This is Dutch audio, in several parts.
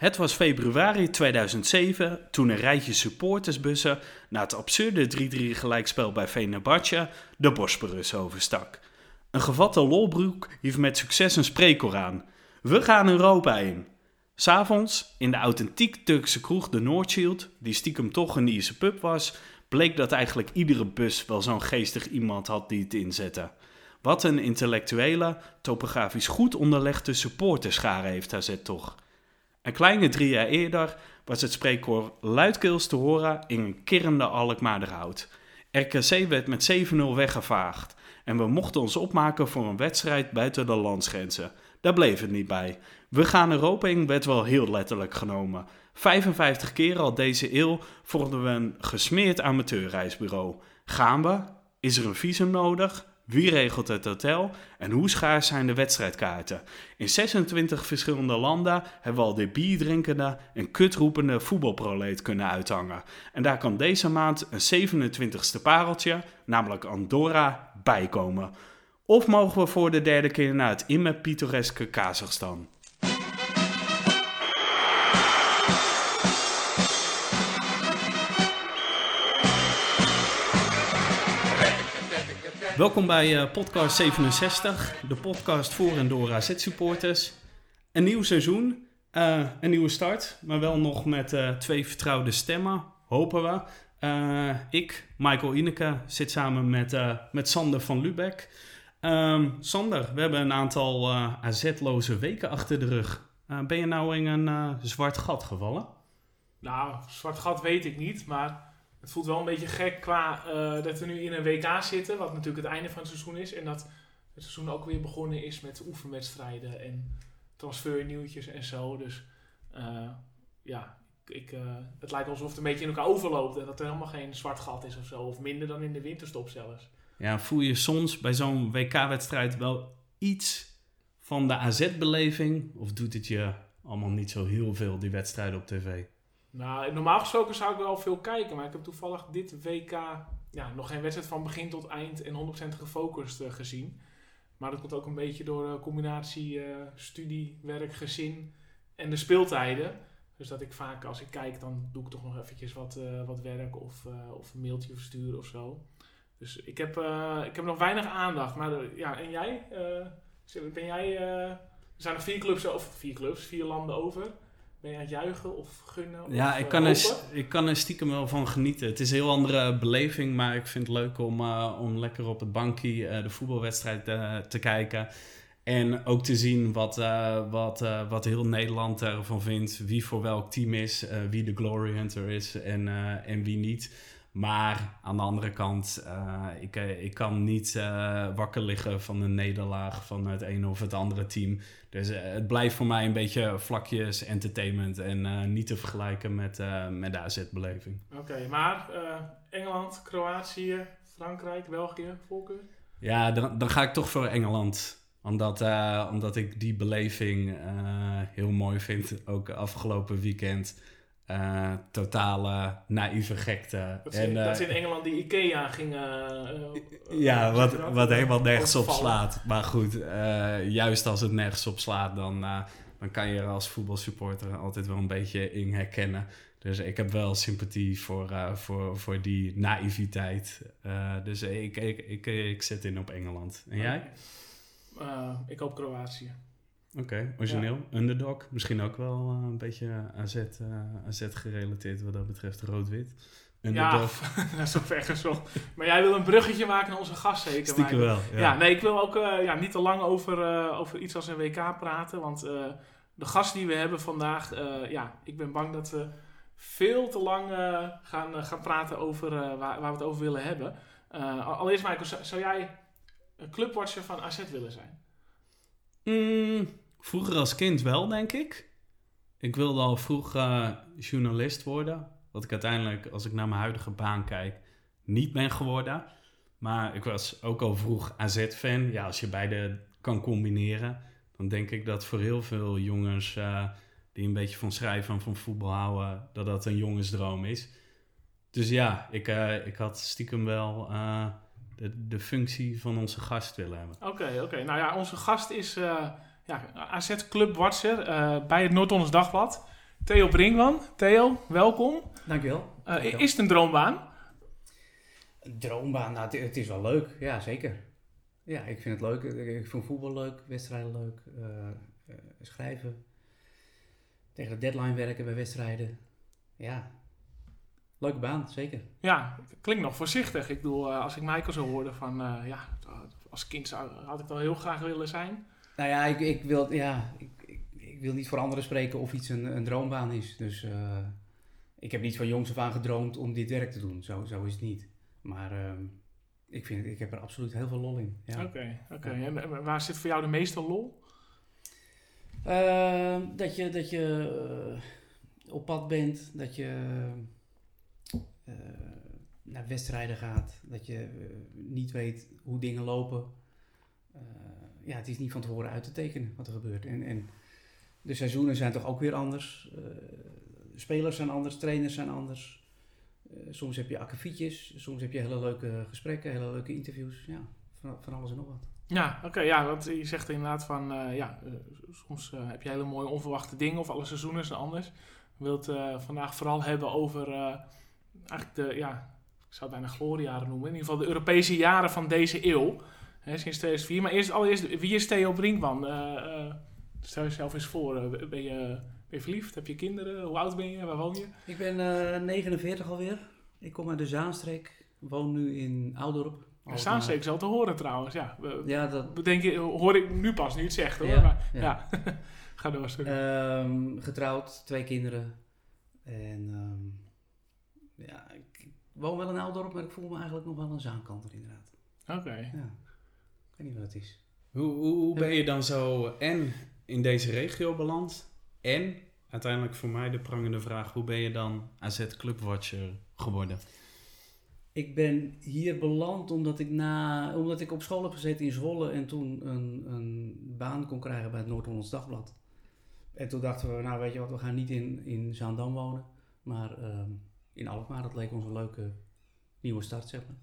Het was februari 2007 toen een rijtje supportersbussen na het absurde 3-3 gelijkspel bij Venabatje de Bosporus overstak. Een gevatte lolbroek hief met succes een spreekkoor aan. We gaan Europa in. S'avonds, in de authentiek Turkse kroeg de Noordshield, die stiekem toch een Ierse pub was, bleek dat eigenlijk iedere bus wel zo'n geestig iemand had die het inzette. Wat een intellectuele, topografisch goed onderlegde supporterschare heeft AZ toch. Een kleine drie jaar eerder was het spreekkoor luidkeels te horen in een kirrende Alkmaarderhout. RKC werd met 7-0 weggevaagd en we mochten ons opmaken voor een wedstrijd buiten de landsgrenzen. Daar bleef het niet bij. We gaan Europa in werd wel heel letterlijk genomen. 55 keer al deze eeuw vormden we een gesmeerd amateurreisbureau. Gaan we? Is er een visum nodig? Wie regelt het hotel? En hoe schaars zijn de wedstrijdkaarten? In 26 verschillende landen hebben we al de bierdrinkende en kutroepende voetbalproleet kunnen uithangen. En daar kan deze maand een 27ste pareltje, namelijk Andorra, bijkomen. Of mogen we voor de derde keer naar het immer pittoreske Kazachstan? Welkom bij uh, podcast 67, de podcast voor en door AZ-supporters. Een nieuw seizoen, uh, een nieuwe start, maar wel nog met uh, twee vertrouwde stemmen, hopen we. ik, Michael Ineke, zit samen met, met Sander van Lubeck. Um, Sander, we hebben een aantal AZ-loze weken achter de rug. ben je nou in een zwart gat gevallen? Nou, zwart gat weet ik niet, maar het voelt wel een beetje gek qua uh, dat we nu in een WK zitten, wat natuurlijk het einde van het seizoen is. En dat het seizoen ook weer begonnen is met oefenwedstrijden en transfernieuwtjes en zo. Dus uh, ja, ik, uh, het lijkt alsof het een beetje in elkaar overloopt en dat er helemaal geen zwart gat is of zo. Of minder dan in de winterstop zelfs. Ja, voel je soms bij zo'n WK-wedstrijd wel iets van de AZ-beleving? Of doet het je allemaal niet zo heel veel, die wedstrijden op tv? Nou, normaal gesproken zou ik wel veel kijken, maar ik heb toevallig dit WK nog geen wedstrijd van begin tot eind en 100% gefocust uh, gezien. Maar dat komt ook een beetje door de combinatie uh, studie, werk, gezin en de speeltijden. Dus dat ik vaak als ik kijk, dan doe ik toch nog eventjes wat, wat werk of, of een mailtje versturen of zo. Dus ik heb, ik heb nog weinig aandacht. Maar ja, en jij? ben jij er zijn er vier clubs, of vier clubs, vier landen over. Ben je aan het juichen of gunnen? Ja, ik, kan er, ik kan er stiekem wel van genieten. Het is een heel andere beleving, maar ik vind het leuk om, uh, om lekker op het bankje uh, de voetbalwedstrijd te kijken. En ook te zien wat, wat, wat heel Nederland ervan vindt. Wie voor welk team is, wie de Glory Hunter is en, en wie niet. Maar aan de andere kant, uh, ik, ik kan niet uh, wakker liggen van een nederlaag van het ene of het andere team. Dus uh, het blijft voor mij een beetje vlakjes entertainment en niet te vergelijken met, met de AZ-beleving. Oké, maar Engeland, Kroatië, Frankrijk, België, voorkeur? Ja, dan, dan ga ik toch voor Engeland. Omdat, omdat ik die beleving heel mooi vind, ook afgelopen weekend. Uh, totale naïeve gekte. Dat is, en, dat is in Engeland die Ikea ging... Uh, ja, wat, wat helemaal nergens op slaat. Maar goed, juist als het nergens op slaat, dan, dan kan je er als voetbalsupporter altijd wel een beetje in herkennen. Dus ik heb wel sympathie voor, voor, voor die naïviteit. dus ik, ik, ik, ik zet in op Engeland. En jij? ik hoop Kroatië. Oké, origineel. Underdog. Misschien ook wel uh, een beetje AZ, uh, AZ gerelateerd wat dat betreft. Rood-wit. Underdog. Ja, zo ver gezocht. Maar jij wil een bruggetje maken naar onze gast zeker? Stiekem wel, ja. ja. nee, ik wil ook uh, ja, niet te lang over, over iets als een WK praten. Want de gast die we hebben vandaag, ja, ik ben bang dat we veel te lang gaan, gaan praten over waar, waar, we het over willen hebben. allereerst Michael, zou, zou jij een clubwatcher van AZ willen zijn? Mm, vroeger als kind wel, denk ik. Ik wilde al vroeg uh, journalist worden. Wat ik uiteindelijk, als ik naar mijn huidige baan kijk, niet ben geworden. Maar ik was ook al vroeg AZ-fan. Ja, als je beide kan combineren, dan denk ik dat voor heel veel jongens uh, die een beetje van schrijven en van voetbal houden, dat dat een jongensdroom is. Dus ja, ik, uh, ik had stiekem wel de, de functie van onze gast willen hebben. Oké, oké. Nou ja, onze gast is ja, AZ Club Watcher uh, bij het Noord-Hollands Dagblad. Theo Brinkman. Theo, welkom. Dankjewel. Uh, Dankjewel. is het een droombaan? Een droombaan, nou, het, het, is wel leuk. Ja, zeker. Ja, ik vind het leuk. Ik vind voetbal leuk, wedstrijden leuk, uh, uh, schrijven. Tegen de deadline werken bij wedstrijden. Ja, leuke baan, zeker. Ja, klinkt nog voorzichtig. Ik bedoel, als ik Michael zo hoorde van, ja, als kind zou, had ik wel heel graag willen zijn. Nou ja, ik, ik wil, ja, ik, ik, ik, wil niet voor anderen spreken of iets een, een droombaan is. Dus uh, ik heb niet van jongs af aan gedroomd om dit werk te doen. Zo, zo is het niet. Maar uh, ik, vind, ik heb er absoluut heel veel lol in. Oké, ja. oké. Okay, okay. En waar zit voor jou de meeste lol? Uh, dat je, dat je op pad bent, dat je eh, naar wedstrijden gaat, dat je niet weet hoe dingen lopen ja, het is niet van tevoren uit te tekenen wat er gebeurt. En, en de seizoenen zijn toch ook weer anders. Uh, spelers zijn anders, trainers zijn anders. Uh, soms heb je akkefietjes, soms heb je hele leuke gesprekken, hele leuke interviews. Ja, van, van alles en nog wat. Ja, oké. Ja, want je zegt inderdaad van, uh, ja, soms heb je hele mooie onverwachte dingen of alle seizoenen zijn anders. We wilt vandaag vooral hebben over eigenlijk de, ja, ik zou het bijna gloriejaren noemen. In ieder geval de Europese jaren van deze eeuw. Sinds 2004. Maar eerst, allereerst, wie is Theo Brinkman? Uh, uh, stel jezelf eens voor. Uh, ben, je, ben je verliefd? Heb je kinderen? Hoe oud ben je? Waar woon je? Ik ben 49 alweer. Ik kom uit de Zaanstreek. Woon nu in Oudorp. Zaanstreek is al te horen trouwens. Ja, ja dat... Denk je, hoor ik nu pas, nu het zegt hoor. Ja, maar, ja. ja. Ga door. Um, getrouwd, twee kinderen. En um, ja, ik woon wel in Oudorp, maar ik voel me eigenlijk nog wel een Zaankanter inderdaad. Oké. Okay. Ja. Weet niet wat het is. Hoe, hoe, hoe ben je dan zo en in deze regio beland en uiteindelijk voor mij de prangende vraag, hoe ben je dan AZ Clubwatcher geworden? Ik ben hier beland omdat ik, na, omdat ik op school heb gezeten in Zwolle en toen een, een baan kon krijgen bij het Noord-Hollands Dagblad. En toen dachten we, nou weet je wat, we gaan niet in, in Zaandam wonen, maar um, in Alkmaar. Dat leek ons een leuke nieuwe start, zeg maar.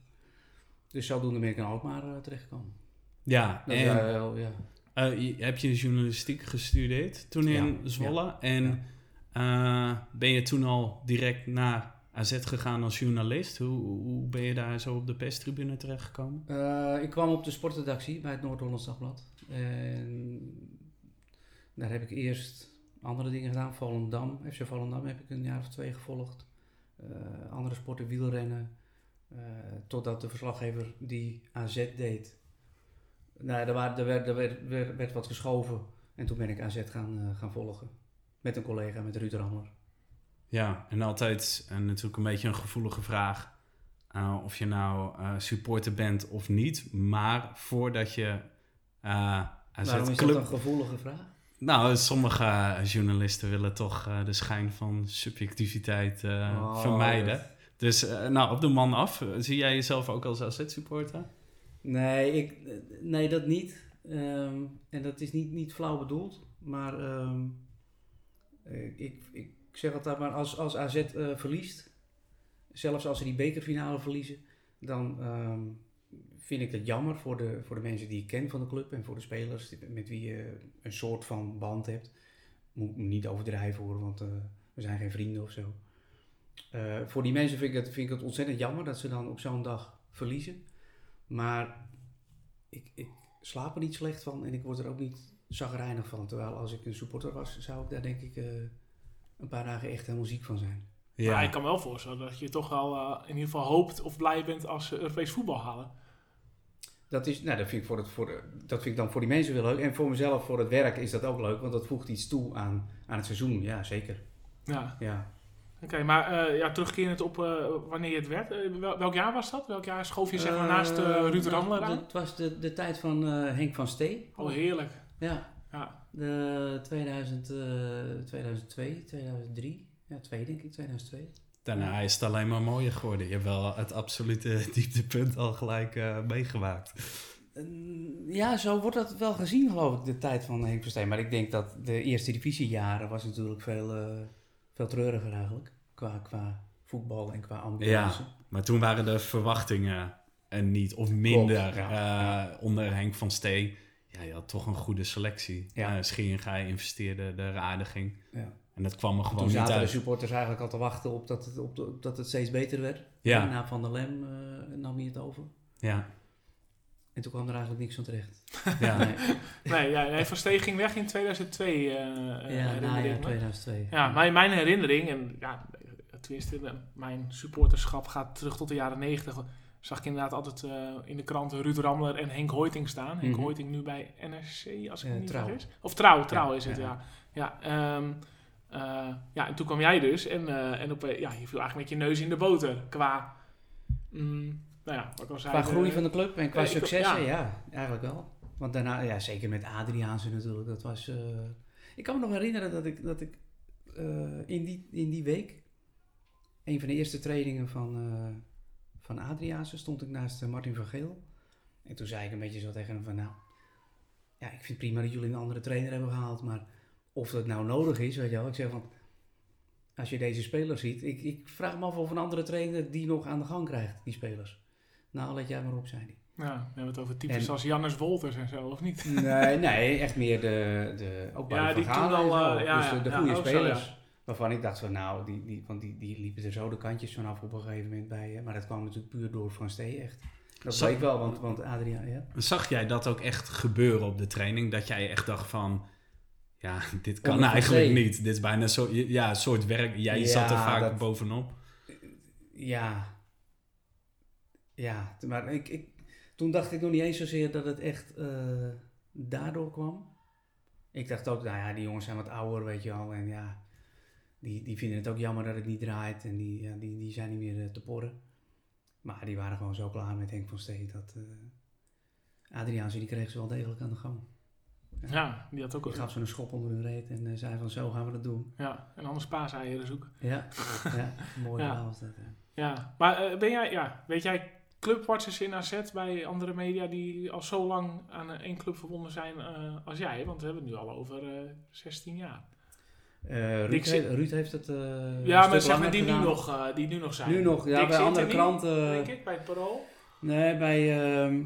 Dus zodoende ben ik in Alkmaar uh, terechtgekomen. Ja, Dat en uh, wel, ja. uh, je, heb je journalistiek gestudeerd toen in Ja, Zwolle. ja, En eh, ben je toen al direct naar AZ gegaan als journalist? Hoe, hoe ben je daar zo op de perstribune terechtgekomen? Eh, ik kwam op de sportredactie bij het Noord-Hollands Dagblad. En daar heb ik eerst andere dingen gedaan. Volendam, FC Volendam heb ik een jaar of twee gevolgd. Eh, andere sporten, wielrennen. Eh, totdat de verslaggever die AZ deed. Nou, er, waren, er, werd, er werd, werd, werd wat geschoven. En toen ben ik AZ gaan, eh, gaan volgen. Met een collega, met Ruud Rammer. Ja, en altijd en natuurlijk een beetje een gevoelige vraag. eh, of je nou eh, supporter bent of niet. Maar voordat je eh AZ Waarom is Club... dat een gevoelige vraag? Nou, sommige journalisten willen toch eh, de schijn van subjectiviteit eh, Oh, vermijden. Dus eh, nou, op de man af. Zie jij jezelf ook als AZ-supporter? Nee, ik, nee dat niet. Ehm, en dat is niet, niet flauw bedoeld. Maar ehm, eh, ik, ik zeg altijd maar, als, als AZ eh, verliest, zelfs als ze die bekerfinale verliezen, dan ehm, vind ik dat jammer voor de, voor de mensen die ik ken van de club en voor de spelers met wie je een soort van band hebt. Moet niet overdrijven hoor, want eh, we zijn geen vrienden of zo. Eh, voor die mensen vind ik, vind ik het ontzettend jammer dat ze dan op zo'n dag verliezen. Maar ik, ik slaap er niet slecht van en ik word er ook niet zagrijnig van. Terwijl als ik een supporter was, zou ik daar denk ik eh, een paar dagen echt helemaal ziek van zijn. Maar ik kan me wel voorstellen dat je toch wel eh, in ieder geval hoopt of blij bent als ze Europees voetbal halen. Dat, is, nou, dat, vind ik voor het, voor de- dat vind ik dan voor die mensen wel leuk. En voor mezelf, voor het werk, is dat ook leuk. Want dat voegt iets toe aan, aan het seizoen. Ja, zeker. Ja, Ja. Oké. maar eh, ja, terugkerend op eh, wanneer je het werd. eh, wel- welk jaar was dat? Welk jaar schoof je zeg maar naast eh, Ruud Randler aan? Het was de, de tijd van eh, Henk van Stee. Oh, heerlijk. Ja, Ja. de 2000, eh, 2002, 2003. Ja, twee denk ik, 2002. Daarna is het alleen maar mooier geworden. Je hebt wel het absolute dieptepunt al gelijk eh, meegemaakt. Eh, Ja, zo wordt dat wel gezien, geloof ik, de tijd van Henk Verstijn. Maar ik denk dat de eerste divisiejaren was natuurlijk veel, eh, veel treuriger eigenlijk. Qua, qua voetbal en qua ambiance. Maar toen waren de verwachtingen er niet, of minder, Klopt, ja. eh, onder Henk van Stee. Ja, je had toch een goede selectie. Ja. Ja. Schieringij investeerde, de aardiging. Ja. En dat kwam er gewoon Toen niet zaten de uit. supporters eigenlijk al te wachten op dat het, op de- op dat het steeds beter werd. Ja. Na Van der Lem eh, nam hij het over. Ja, En toen kwam er eigenlijk niks van terecht. ja. Nee. Nee, ja, nee, Van Steen ging weg in 2002. eh, eh, ja, najaar ik me. 2002. Ja, mijn, mijn herinnering, en ja, tenminste, mijn supporterschap gaat terug tot de jaren 90. Zag ik inderdaad altijd eh, in de kranten Ruud Ramler en Henk Hoiting staan. Henk Mhm. Hoiting nu bij NRC, als ik me niet Trouw. vergis. Of Trouw, Trouw Ja, is het, ja. ja. Ja, ehm, eh, ja, en toen kwam jij dus. En, eh, en op, ja, je viel eigenlijk met je neus in de boter. Qua, mm, nou ja, wat ik al zei. Qua groei van de club en qua Ja, ik- successen, ja. ja. eigenlijk wel. Want daarna, ja, zeker met Adriaanse natuurlijk, dat was... eh, ik kan me nog herinneren dat ik, dat ik eh, in, die, in die week, een van de eerste trainingen van, eh van Adriaanse, stond ik naast eh, Martin van Geel. En toen zei ik een beetje zo tegen hem van, nou, ja, ik vind prima dat jullie een andere trainer hebben gehaald, maar of dat nou nodig is, weet je wel. Ik zeg van, als je deze spelers ziet, ik, ik vraag me af of een andere trainer die nog aan de gang krijgt, die spelers. Nou, let jij maar op, zei hij. Ja, we hebben het over types En- als Jannes Wolters en zo, of niet? Nee, nee, echt meer de, de ook bij Ja, de die toen en al, zo. eh, ja, dus de, ja, de ja, goede zo, spelers. Waarvan ik dacht van nou, die, die, want die, die liepen er zo de kantjes vanaf op een gegeven moment bij. hè. Maar dat kwam natuurlijk puur door Van Stee echt. Dat Zo- bleek wel, want, want Adriaan, ja. Zag jij dat ook echt gebeuren op de training? Dat jij echt dacht van... Ja, dit kan eigenlijk niet. Dit is bijna een soort, ja, een soort werk. Jij Ja, zat er vaak dat- bovenop. Ja. Ja, maar ik, ik, toen dacht ik nog niet eens zozeer dat het echt eh, daardoor kwam. Ik dacht ook, nou ja, die jongens zijn wat ouder, weet je wel. En ja, die, die vinden het ook jammer dat het niet draait. En die, ja, die, die zijn niet meer eh, te porren. Maar die waren gewoon zo klaar met Henk van Stee dat... Adriaanse, die kreeg ze wel degelijk aan de gang. Ja, die had ook Die gaf ze een schop onder hun reet en zei van zo gaan we dat doen. Ja, en anders paaseieren zoeken. Ja, ja mooi Ja. verhaal was dat. Ja. Maar ben jij, ja, weet jij clubwatchers in AZ bij andere media die al zo lang aan één club verbonden zijn eh, als jij? Want we hebben het nu al over eh 16 jaar. Eh, Ruud, Ruud heeft het. ja, maar zeg maar die nu, nog, die nu nog zijn. Nu nog, ja, Dick bij andere er kranten. Denk ik, bij het Parool. Nee, bij ehm,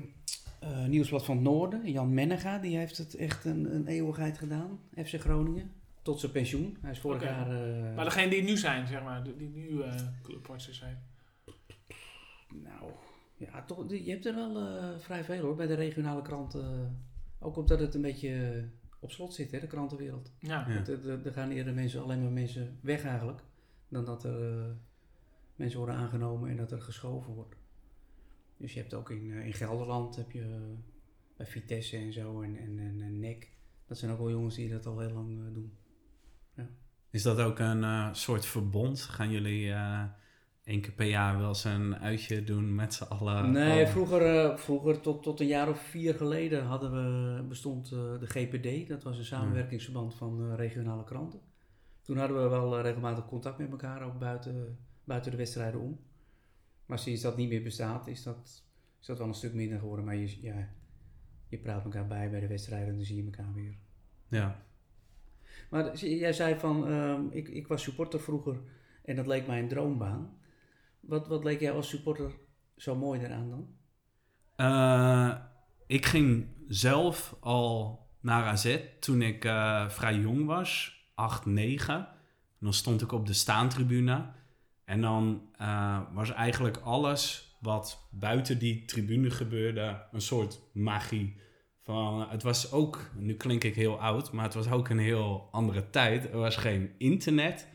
eh, Nieuwsblad van het Noorden, Jan Mennega, die heeft het echt een, een eeuwigheid gedaan, FC Groningen. Tot zijn pensioen. Hij is vorig jaar. Maar degene die nu zijn, zeg maar, die nu clubwatchers zijn. Nou, ja, toch, je hebt er wel eh, vrij veel hoor, bij de regionale kranten. ook omdat het een beetje op slot zit, hè, de krantenwereld. Ja, Ja. Want Er, er- er gaan eerder mensen, alleen maar mensen weg eigenlijk, dan dat er eh, mensen worden aangenomen en dat er geschoven wordt. Dus je hebt ook in, eh, in Gelderland, heb je bij Vitesse en zo en, en, en, en NEC. Dat zijn ook wel jongens die dat al heel lang eh, doen. Is dat ook een eh, soort verbond? Gaan jullie eh één keer per jaar wel eens een uitje doen met z'n allen? nee, Oh. vroeger, eh, vroeger tot, tot een jaar of vier geleden hadden we, bestond eh, de GPD. Dat was een samenwerkingsverband van eh, regionale kranten. Toen hadden we wel regelmatig contact met elkaar, ook buiten, buiten de wedstrijden om. Maar sinds dat niet meer bestaat, is dat, is dat wel een stuk minder geworden. Maar je, ja, je praat elkaar bij bij de wedstrijden en dan zie je elkaar weer. Ja. Maar jij zei van, ehm, ik, ik was supporter vroeger en dat leek mij een droombaan. Wat, wat leek jij als supporter zo mooi daaraan dan? Eh, ik ging zelf al naar AZ toen ik eh, vrij jong was, 8, 9. En dan stond ik op de staantribune. En dan eh, was eigenlijk alles wat buiten die tribune gebeurde een soort magie. Van, het was ook, nu klink ik heel oud, maar het was ook een heel andere tijd. Er was geen internet.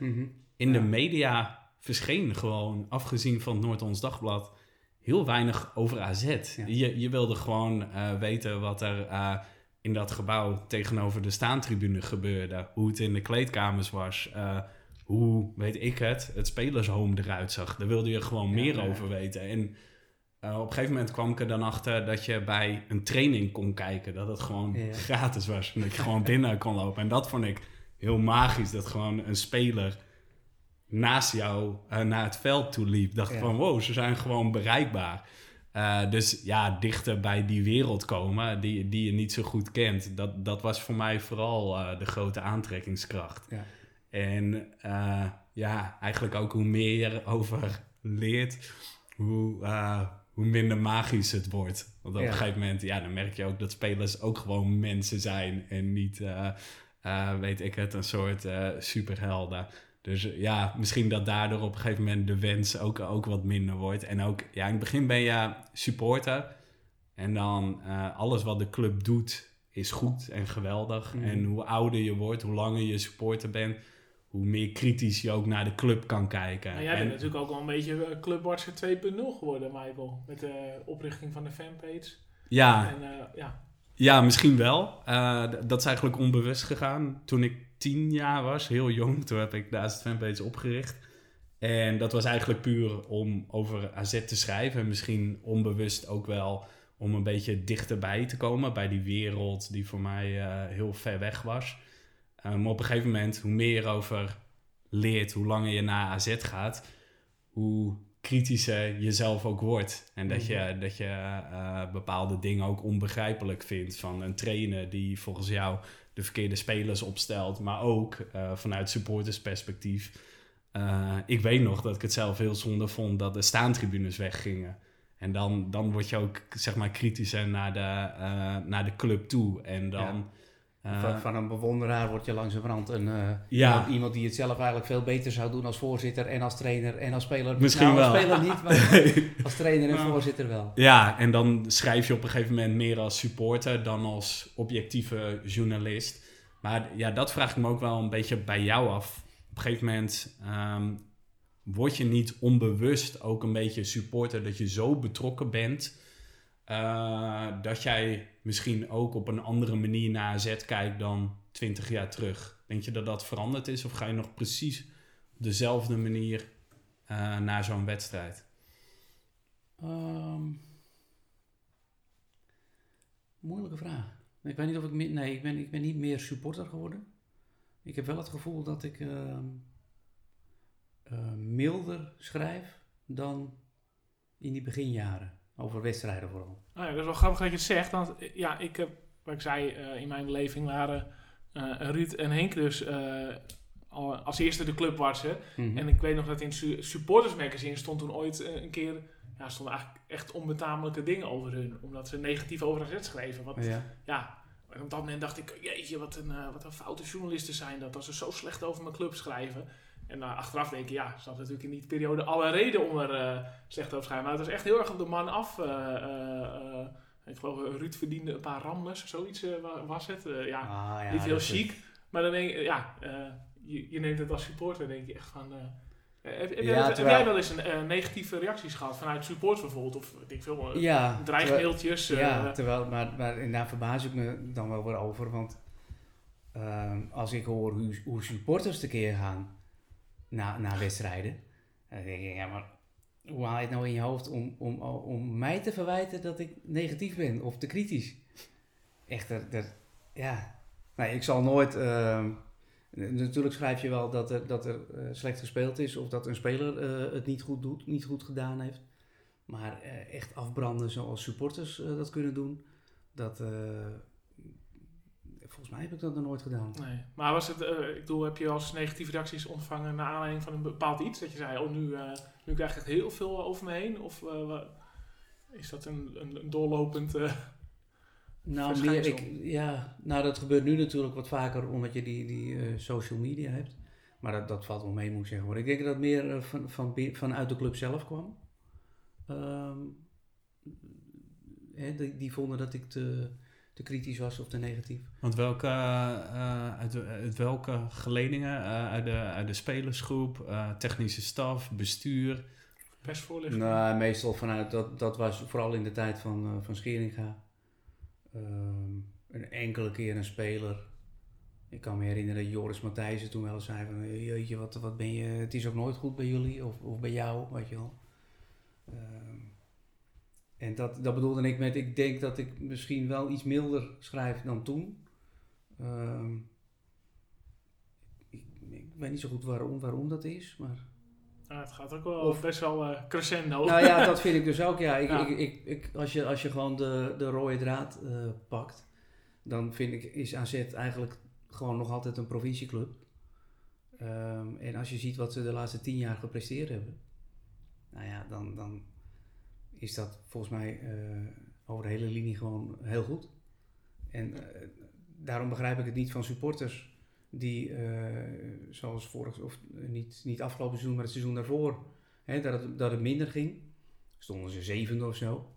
In de media verscheen gewoon, afgezien van het Noord-Ons Dagblad, heel weinig over AZ. Ja. Je, je wilde gewoon eh, weten wat er eh, in dat gebouw tegenover de staantribune gebeurde. Hoe het in de kleedkamers was. eh, hoe, weet ik het, het spelershome eruit zag. Daar wilde je gewoon Ja, meer ja. over weten. En op een gegeven moment kwam ik er dan achter dat je bij een training kon kijken. Dat het gewoon gratis was. En dat je gewoon binnen kon lopen. En dat vond ik heel magisch. Dat gewoon een speler naast jou eh, naar het veld toe liep. Dacht Ja. van wow, ze zijn gewoon bereikbaar. Eh, dus ja, dichter bij die wereld komen die, die je niet zo goed kent. Dat, dat was voor mij vooral eh, de grote aantrekkingskracht. Ja. En ja, eigenlijk ook hoe meer je erover leert, hoe, hoe minder magisch het wordt. Want op Ja. een gegeven moment, ja, dan merk je ook dat spelers ook gewoon mensen zijn en niet weet ik het, een soort superhelden. Dus eh, ja, misschien dat daardoor op een gegeven moment de wens ook, ook wat minder wordt. En ook, ja, in het begin ben je supporter. En dan eh, alles wat de club doet is goed en geweldig. Mhm. En hoe ouder je wordt, hoe langer je supporter bent, hoe meer kritisch je ook naar de club kan kijken. Maar jij En- bent natuurlijk ook wel een beetje eh, Club Barca 2.0 geworden, Michael. Met de oprichting van de fanpage. ja, En ja, Ja, misschien wel. Dat is eigenlijk onbewust gegaan. Toen ik tien jaar was, heel jong, toen heb ik de AZ Fanpage opgericht. En dat was eigenlijk puur om over AZ te schrijven. En misschien onbewust ook wel om een beetje dichterbij te komen bij die wereld die voor mij eh, heel ver weg was. Eh, maar op een gegeven moment, hoe meer je erover leert, hoe langer je naar AZ gaat, hoe kritischer je zelf ook wordt. En dat je, dat je eh, bepaalde dingen ook onbegrijpelijk vindt van een trainer die volgens jou de verkeerde spelers opstelt, maar ook eh, vanuit supportersperspectief. Eh, ik weet nog dat ik het zelf heel zonde vond dat de staantribunes weggingen. En dan, dan word je ook zeg maar kritischer naar de, eh, naar de club toe. En dan. Van, van een bewonderaar word je langzamerhand een, eh, Ja. iemand, iemand die het zelf eigenlijk veel beter zou doen als voorzitter en als trainer en als speler. Misschien Nou, als wel. speler niet, maar als trainer en Ja. voorzitter wel. Ja, en dan schrijf je op een gegeven moment meer als supporter dan als objectieve journalist. Maar ja, dat vraag ik me ook wel een beetje bij jou af. Op een gegeven moment ehm, word je niet onbewust ook een beetje supporter dat je zo betrokken bent. Eh, dat jij misschien ook op een andere manier naar AZ kijkt dan 20 jaar terug. Denk je dat dat veranderd is of ga je nog precies op dezelfde manier eh, naar zo'n wedstrijd? Ehm, moeilijke vraag. Ik weet niet of ik nee, ik ben, ik ben niet meer supporter geworden. Ik heb wel het gevoel dat ik ehm, eh, milder schrijf dan in die beginjaren. Over wedstrijden vooral. Nou ja, dat is wel grappig dat je het zegt. Want eh, ja, ik heb, wat ik zei, eh, in mijn beleving waren eh, Ruud en Henk dus al als eerste de club warsen. Mhm. En ik weet nog dat in su- supporters magazine stond toen ooit een keer... Ja, stonden eigenlijk echt onbetamelijke dingen over hun. Omdat ze negatief over AZ schreven. Wat, ja. op dat moment dacht ik, jeetje, wat een, wat een foute journalisten zijn dat. Als ze zo slecht over mijn club schrijven. En uh, achteraf denk ik, ja, ze hadden natuurlijk in die periode alle reden om er uh, slecht over te schrijven. Maar het was echt heel erg op de man af. Uh, ik geloof, Ruud verdiende een paar ramles, zoiets was het. ja, Ah, ja, niet heel chic. is- Maar dan denk je, ja, je, je neemt het als supporter, denk je echt van... eh, heb, heb, Ja, jij, heb terwijl- jij wel eens een eh, negatieve reacties gehad vanuit supporters bijvoorbeeld? Of ik veel, uh, Ja, dreigmailtjes? terwijl, ja, eh, terwijl, maar, maar daar verbaas ik me dan wel weer over. Want ehm, als ik hoor hoe, hoe supporters tekeer gaan na, na wedstrijden, dan denk ik, ja, maar hoe haal je het nou in je hoofd om, om, om mij te verwijten dat ik negatief ben of te kritisch? Echt, dat, dat, ja. Nee, ik zal nooit. ehm, natuurlijk schrijf je wel dat er, dat er eh, slecht gespeeld is of dat een speler eh, het niet goed doet, niet goed gedaan heeft. Maar eh, echt afbranden zoals supporters eh, dat kunnen doen, dat. Eh, volgens mij heb ik dat nog nooit gedaan. Nee, maar was het, eh, ik bedoel, heb je als negatieve reacties ontvangen naar aanleiding van een bepaald iets? Dat je zei, oh nu, eh, nu krijg ik echt heel veel over me heen? Of eh, is dat een, een, een doorlopend... eh, Nou, meer, ik, ja, nou, dat gebeurt nu natuurlijk wat vaker omdat je die, die eh, social media hebt. Maar dat, dat valt wel mee, moet ik zeggen. hoor. Ik denk dat het meer eh, van, van, vanuit de club zelf kwam. Ehm, hè, die, die vonden dat ik te, te kritisch was of te negatief. Want welke, eh, uit, uit welke geledingen? Eh, uit, de, uit de spelersgroep, eh, technische staf, bestuur? persvoorlichting? Nou, meestal vanuit, dat, dat was vooral in de tijd van, eh, van Scheringa. Ehm, een enkele keer een speler. Ik kan me herinneren dat Joris Matthijssen toen wel zei van... Jeetje, wat, wat ben je... Het is ook nooit goed bij jullie of, of bij jou, weet je wel. En dat, dat bedoelde ik met... Ik denk dat ik misschien wel iets milder schrijf dan toen. Ehm, ik, ik weet niet zo goed waarom, waarom dat is, maar... Nou, het gaat ook wel Of- best wel eh, crescendo. Nou ja, dat vind ik dus ook. Ja. Ik, Ja. Ik, ik, ik, als, je, als je gewoon de, de rode draad eh, pakt, dan vind ik, is AZ eigenlijk gewoon nog altijd een provincieclub. Ehm, en als je ziet wat ze de laatste tien jaar gepresteerd hebben, nou ja, dan, dan is dat volgens mij eh, over de hele linie gewoon heel goed. En eh, daarom begrijp ik het niet van supporters die, eh, zoals vorig, of niet, niet afgelopen seizoen, maar het seizoen daarvoor, hè, dat, het, dat het minder ging. Stonden ze zevende of zo.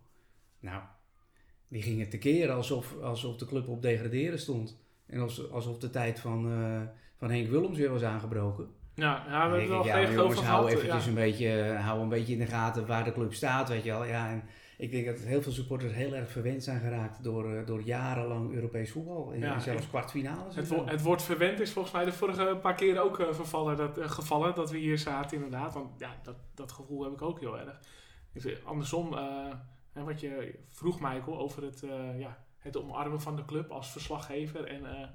Nou, die gingen tekeer alsof, alsof de club op degraderen stond. En alsof, de tijd van, van Henk Willems weer was aangebroken. Ja, ja we hebben wel ja, jongens, over hou gehad. eventjes ja. een beetje, hou een beetje in de gaten waar de club staat, weet je wel. Ja, en ik denk dat heel veel supporters heel erg verwend zijn geraakt door, eh, door jarenlang Europees voetbal. En, Ja, zelfs kwartfinales. Het, wo- het woord verwend is volgens mij de vorige paar keer ook eh, vervallen, dat, eh, gevallen dat we hier zaten inderdaad. Want ja, dat, dat gevoel heb ik ook heel erg. Andersom, eh, hè, wat je vroeg Michael over het, eh, ja, het omarmen van de club als verslaggever en eh, eh, eh,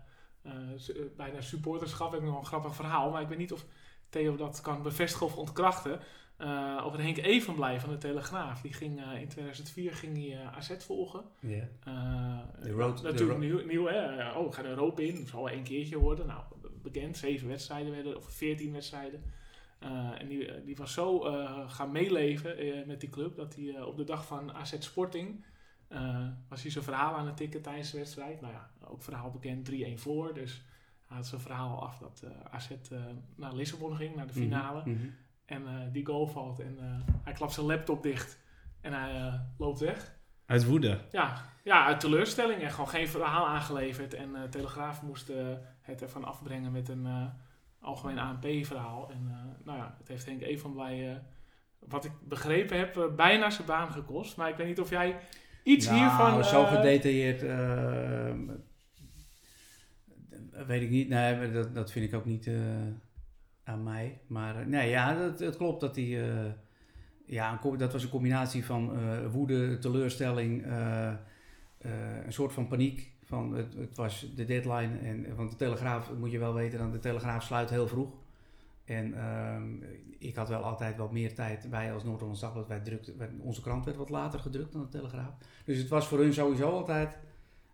bijna supporterschap. Heb ik nog een grappig verhaal, maar ik weet niet of Theo dat kan bevestigen of ontkrachten. Eh, over Henk Evenblij van de Telegraaf. Die ging eh, in 2004 ging hij, eh, AZ volgen. Ja. Eh, natuurlijk nieuw, nieuw hè. Oh, we gaan Europa in. Dat zal wel één keertje worden. Nou, bekend. Zeven wedstrijden werden, of veertien wedstrijden. Eh, en die, eh, die was zo eh, gaan meeleven eh, met die club, dat hij eh, op de dag van AZ Sporting, eh, was hij zijn verhaal aan het tikken tijdens de wedstrijd. Nou ja, ook verhaal bekend, 3-1 voor. Dus hij had zijn verhaal af dat eh, AZ eh, naar Lissabon ging, naar de finale. Mhm, mhm. En die goal valt en hij klapt zijn laptop dicht. En hij loopt weg. Uit woede. Ja, ja, uit teleurstelling en gewoon geen verhaal aangeleverd. En Telegraaf moest het ervan afbrengen met een algemeen ANP-verhaal. En nou ja, het heeft Henk Evenblij, eh wat ik begrepen heb, bijna zijn baan gekost. Maar ik weet niet of jij iets Nou, hiervan... zo eh, gedetailleerd eh, weet ik niet. Nee, dat, dat vind ik ook niet eh, aan mij. Maar eh, nee, ja, dat, het klopt dat hij... ja, een dat was een combinatie van woede, teleurstelling, een soort van paniek. Van het, het was de deadline. En, want de Telegraaf, moet je wel weten, dan de Telegraaf sluit heel vroeg. En ehm, ik had wel altijd wat meer tijd. Wij als Noord-Hollands Dagblad, wij drukten, onze krant werd wat later gedrukt dan de Telegraaf. Dus het was voor hun sowieso altijd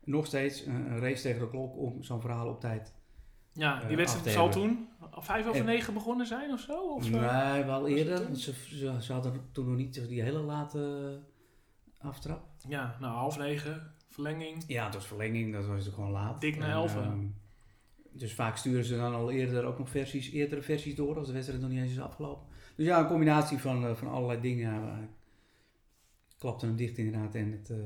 nog steeds een, race tegen de klok om zo'n verhaal op tijd. ja, die eh, wedstrijd zal toen vijf over En- negen begonnen zijn of zo? Of, eh? nee, wel eerder. Ze, ze, ze hadden toen nog niet die hele late aftrap. Ja, nou half negen, verlenging. Ja, het was verlenging, dat was natuurlijk gewoon laat. Dik na elf? Dus vaak sturen ze dan al eerder ook nog versies, eerdere versies door als de wedstrijd nog niet eens is afgelopen. Dus ja, een combinatie van, eh, van allerlei dingen. Klapte hem dicht inderdaad en het, eh,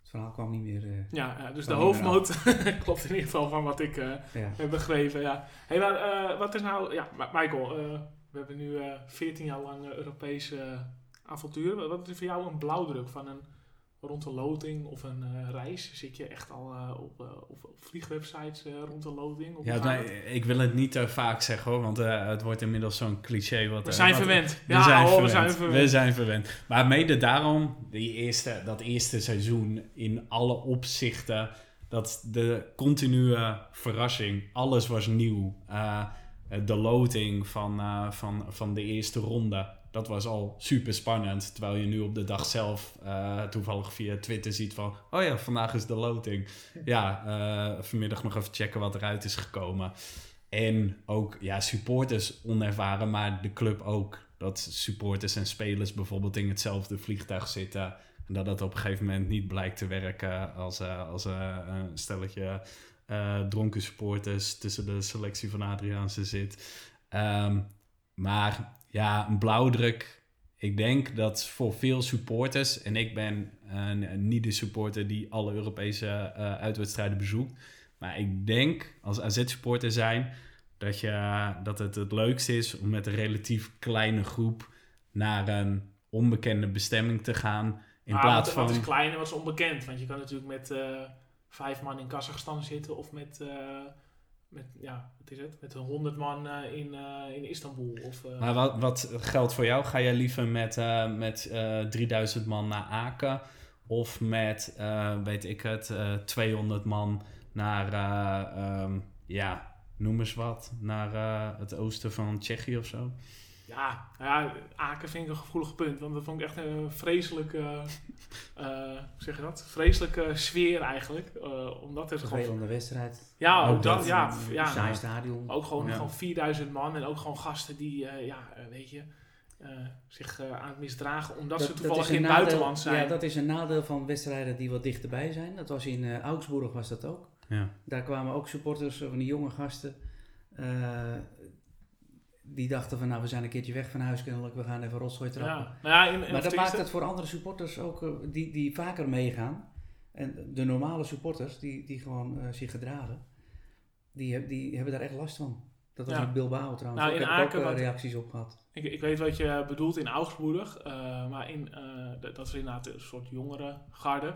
het verhaal kwam niet meer. eh, Ja, dus de hoofdmoot klopt in ieder geval van wat ik... ja. heb begrepen, ja. Hey, maar wat is nou... Ja, Michael, we hebben nu eh 14 jaar lang Europese avontuur. Wat- Wat is voor jou een blauwdruk van een rond de loting of een eh, reis? Zit je echt al eh, op, eh, op, op vliegwebsites rond de loting? Ja, het? ik wil het niet te vaak zeggen hoor, want het wordt inmiddels zo'n cliché. Wat, we zijn wat- verwend. We, ja, zijn oh, verwend. we zijn verwend. We zijn verwend. Maar mede daarom, die eerste, dat eerste seizoen in alle opzichten, dat de continue verrassing, alles was nieuw. De loting van, van, van de eerste ronde, dat was al super spannend. Terwijl je nu op de dag zelf eh, toevallig via Twitter ziet van, oh ja, vandaag is de loting. Ja, eh, vanmiddag nog even checken wat eruit is gekomen. En ook ja, supporters onervaren, maar de club ook. Dat supporters en spelers bijvoorbeeld in hetzelfde vliegtuig zitten. En dat dat op een gegeven moment niet blijkt te werken als, eh, als een stelletje dronken supporters tussen de selectie van Adriaanse zit. Ehm, maar ja, een blauwdruk. Ik denk dat voor veel supporters, en ik ben eh, niet de supporter die alle Europese eh, uitwedstrijden bezoekt. Maar ik denk als AZ-supporter zijn dat, je, dat het het leukste is om met een relatief kleine groep naar een onbekende bestemming te gaan. In Maar plaats wat, van. wat is klein en wat is onbekend? Want je kan natuurlijk met eh, vijf man in Kazachstan zitten of met... met, ja, wat is het? Met 100 man eh, in, eh, in Istanbul. Of, eh, Maar wat, wat geldt voor jou? Ga jij liever met, met eh 3000 man naar Aken? Of met, weet ik het, eh 200 man naar, eh, ehm, ja, noem eens wat, naar het oosten van Tsjechië of zo? Ja, nou ja, Aken vind ik een gevoelig punt. Want dat vond ik echt een vreselijke, eh, hoe zeg je dat? Vreselijke sfeer eigenlijk. eh, omdat er gewoon... Vervelende wedstrijd. Ja, ook Ook dat. Ja, ja, Saai stadion. ook gewoon, Ja. gewoon 4000 man. En ook gewoon gasten die, eh, ja, weet je, eh, zich eh, aan het misdragen. Omdat ze toevallig in het nadeel- buitenland zijn. Ja, dat is een nadeel van wedstrijden die wat dichterbij zijn. Dat was in eh, Augsburg was dat ook. Ja. Daar kwamen ook supporters van die jonge gasten. Die dachten van, nou, we zijn een keertje weg van huis kennelijk, we gaan even rotzooi trappen. Ja. Nou ja, in, in, Maar dat maakt het voor andere supporters ook, eh, die, die vaker meegaan. En de normale supporters, die, die gewoon eh, zich gedragen, die, die hebben daar echt last van. Dat was Ja. met Bilbao trouwens. Nou, ook, in heb ik ook eh, wat- reacties op gehad. Ik, ik weet wat je bedoelt in Augsburg, maar in, dat is inderdaad een soort jongere garde.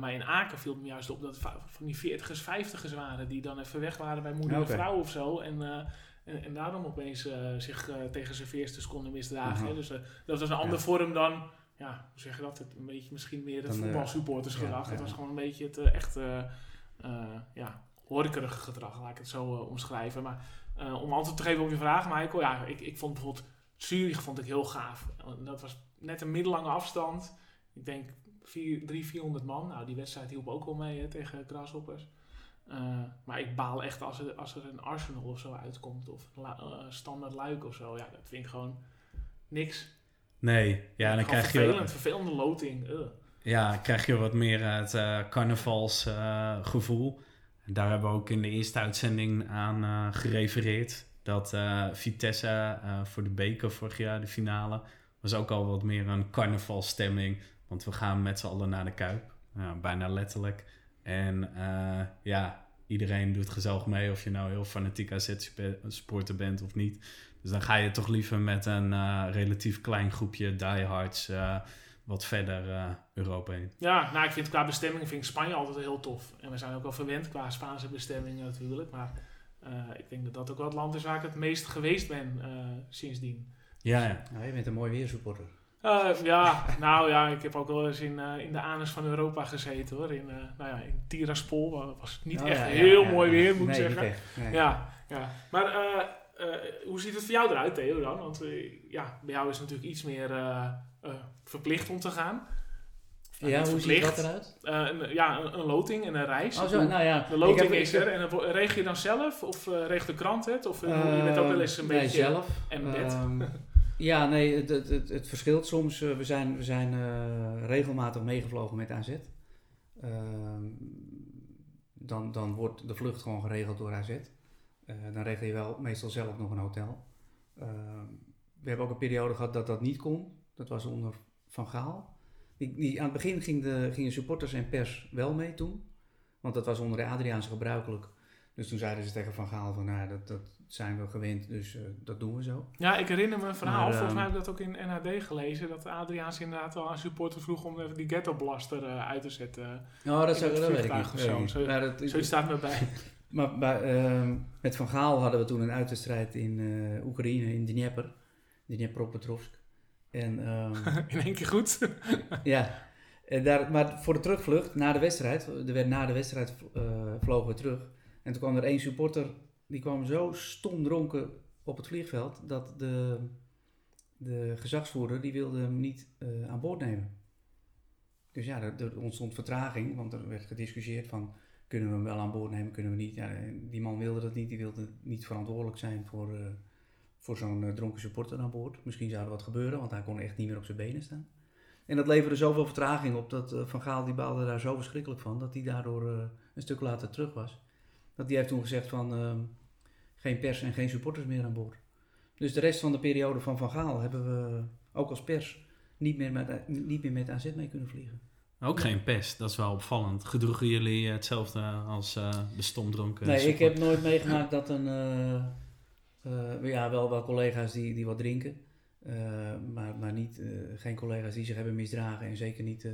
Maar in Aken viel het me juist op dat het van die 40ers, 50ers waren die dan even weg waren bij moeder Oké. en vrouw of zo. En, en, en daarom opeens eh, zich eh, tegen serveersters konden misdragen. Mhm. Dus eh, dat was een andere vorm dan, ja, hoe zeg je dat? Het, een beetje misschien meer het voetbalsupportersgedrag. Het was gewoon een beetje het echt, ja, horekerige gedrag, laat ik het zo omschrijven. Maar om antwoord te geven op je vraag, Michael, ja, ik, ik vond bijvoorbeeld Zurich vond ik heel gaaf. Dat was net een middellange afstand. Ik denk 300, 400 man. Nou, die wedstrijd hielp ook wel mee hè, tegen Grasshoppers. Eh, maar ik baal echt als er, als er een Arsenal of zo uitkomt. Of een eh, Standard Luik of zo. Ja, dat vind ik gewoon niks. Nee, ja, dan krijg je, vervelend, vervelende loting. Ugh. ja, krijg je wat meer het eh carnavalsgevoel. Daar hebben we ook in de eerste uitzending aan gerefereerd. Dat Vitesse voor de beker vorig jaar, de finale, was ook al wat meer een carnavalstemming. Want we gaan met z'n allen naar de Kuip. Bijna letterlijk. En eh, ja, iedereen doet gezellig mee of je nou heel fanatiek AZ-supporter bent of niet. Dus dan ga je toch liever met een eh, relatief klein groepje diehards eh, wat verder eh, Europa heen. Ja, nou, ik vind qua bestemming vind ik Spanje altijd heel tof. En we zijn ook wel verwend qua Spaanse bestemmingen natuurlijk. Maar eh, ik denk dat dat ook wel het land is waar ik het meest geweest ben eh, sindsdien. Ja, ja. Nou, je bent een mooi weersupporter. Eh, ja, nou ja, ik heb ook wel eens in, eh, in de anus van Europa gezeten hoor. In, eh, nou ja, in Tiraspol was het niet Oh, echt ja, heel ja, mooi ja. weer, moet ik zeggen. nee. Ja, ja. Maar hoe ziet het voor jou eruit, Theo, dan? Want ja, bij jou is het natuurlijk iets meer verplicht om te gaan. Ja, hoe ziet dat eruit? Een, ja, een, een loting en een reis. Oh, zo, nou ja. De loting heb- is er en dan regel je dan zelf? Of regelt de krant het? Of je bent ook wel eens een nee, beetje zelf. en bed? Ehm, ja, nee, het, het, het, verschilt soms. Eh, we zijn, we zijn eh, regelmatig meegevlogen met AZ. Ehm, dan, dan wordt de vlucht gewoon geregeld door AZ. Eh, dan regel je wel meestal zelf nog een hotel. Ehm, we hebben ook een periode gehad dat dat niet kon. Dat was onder Van Gaal. Die, die, aan het begin ging gingen supporters en pers wel mee toen. Want dat was onder de Adriaanse gebruikelijk. Dus toen zeiden ze tegen Van Gaal van, nou, dat, dat zijn we gewend, dus eh, dat doen we zo. Ja, ik herinner me een verhaal, Maar, volgens ehm, mij heb ik dat ook in NHD gelezen, dat Adriaans inderdaad wel aan supporters vroeg om even die ghettoblaster eh uit te zetten. Nou, dat, zou, het dat weet ik niet. of zo. Maar, dat, Zoiets staat me bij. maar bij, ehm, met Van Gaal hadden we toen een uitwedstrijd in eh, Oekraïne, in Dnieper. Dnipropetrovsk. En ehm, in één keer goed. ja, en daar, maar voor de terugvlucht, na de wedstrijd, er werd na de wedstrijd vlogen we terug. En toen kwam er één supporter, die kwam zo stom dronken op het vliegveld, dat de, de gezagsvoerder, die wilde hem niet eh, aan boord nemen. Dus ja, er, er ontstond vertraging, want er werd gediscussieerd van, kunnen we hem wel aan boord nemen, kunnen we niet. Ja, die man wilde dat niet, die wilde niet verantwoordelijk zijn voor, eh, voor zo'n eh, dronken supporter aan boord. Misschien zou er wat gebeuren, want hij kon echt niet meer op zijn benen staan. En dat leverde zoveel vertraging op dat Van Gaal die baalde daar zo verschrikkelijk van, dat hij daardoor een stuk later terug was. Dat hij heeft toen gezegd van ehm, geen pers en geen supporters meer aan boord. Dus de rest van de periode van Van Gaal hebben we ook als pers niet meer met, niet meer met AZ mee kunnen vliegen. Ook geen pest, dat is wel opvallend. Gedroegen jullie hetzelfde als eh, de stomdronken? Nee, ik heb nooit meegemaakt dat een. eh, eh, ja, wel wel collega's die, die wat drinken. maar maar niet, geen collega's die zich hebben misdragen. En zeker niet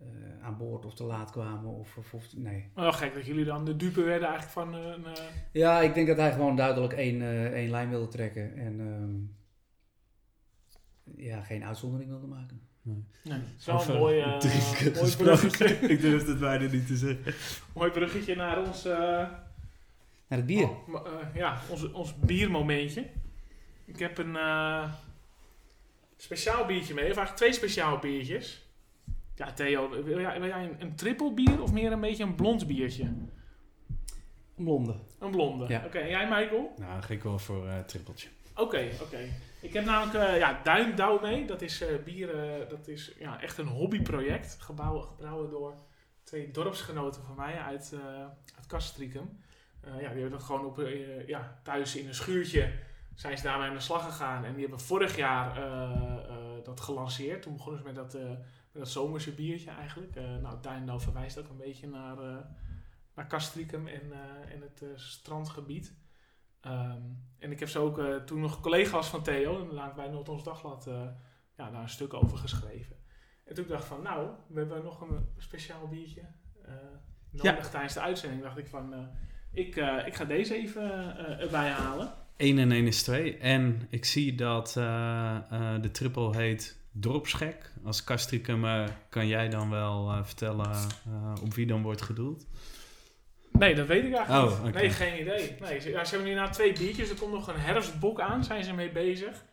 eh, aan boord of te laat kwamen. Of, of, of- nee. Wel gek dat jullie dan de dupe werden eigenlijk van eh, een... eh, Ja, ik denk dat hij gewoon duidelijk één, eh, één lijn wilde trekken. En ehm, ja, geen uitzondering wilde maken. nee, zo Over een mooi, eh, drinken mooi, gesproken. bruggetje, ik durf het bijna niet te zeggen. mooi bruggetje naar ons, eh, Naar het bier. oh, ja, ons, ons biermomentje. Ik heb een eh, speciaal biertje mee, of eigenlijk twee speciaal biertjes. Ja, Theo, wil jij, wil jij een, een triple bier of meer een beetje een blond biertje? Een blonde. Een blonde. Ja. Oké, en jij Michael? Nou, dan ga ik wel voor eh trippeltje. Oké, oké. Ik heb namelijk eh ja, Duindouw mee. Dat is eh, bier, eh, dat is ja, echt een hobbyproject. Gebouwen, gebrouwen door twee dorpsgenoten van mij uit, eh uit Castricum. Eh, ja, die hebben dan gewoon op, eh, ja, thuis in een schuurtje zijn ze daarmee aan de slag gegaan. En die hebben vorig jaar eh, eh, dat gelanceerd. Toen begonnen ze met dat, eh, dat zomerse biertje eigenlijk. Eh nou, Duindal verwijst ook een beetje naar, eh naar Castricum en, eh, en het strandgebied. Ehm, en ik heb ze ook toen nog collega's van Theo, inderdaad bij Noord-Ons Dagblad, ja, daar een stuk over geschreven. En toen dacht ik van, nou, we hebben nog een speciaal biertje nodig tijdens de uitzending. dacht ik van, ik, ik ga deze even erbij halen. 1 en 1 is 2. En ik zie dat de triple heet Dropsgek. Als Castricum eh, kan jij dan wel eh, vertellen eh, op wie dan wordt gedoeld? Nee, dat weet ik eigenlijk Oh, niet. Nee, geen idee. Nee, ze, ja, ze hebben nu na twee biertjes. Er komt nog een herfstbok aan, zijn ze mee bezig.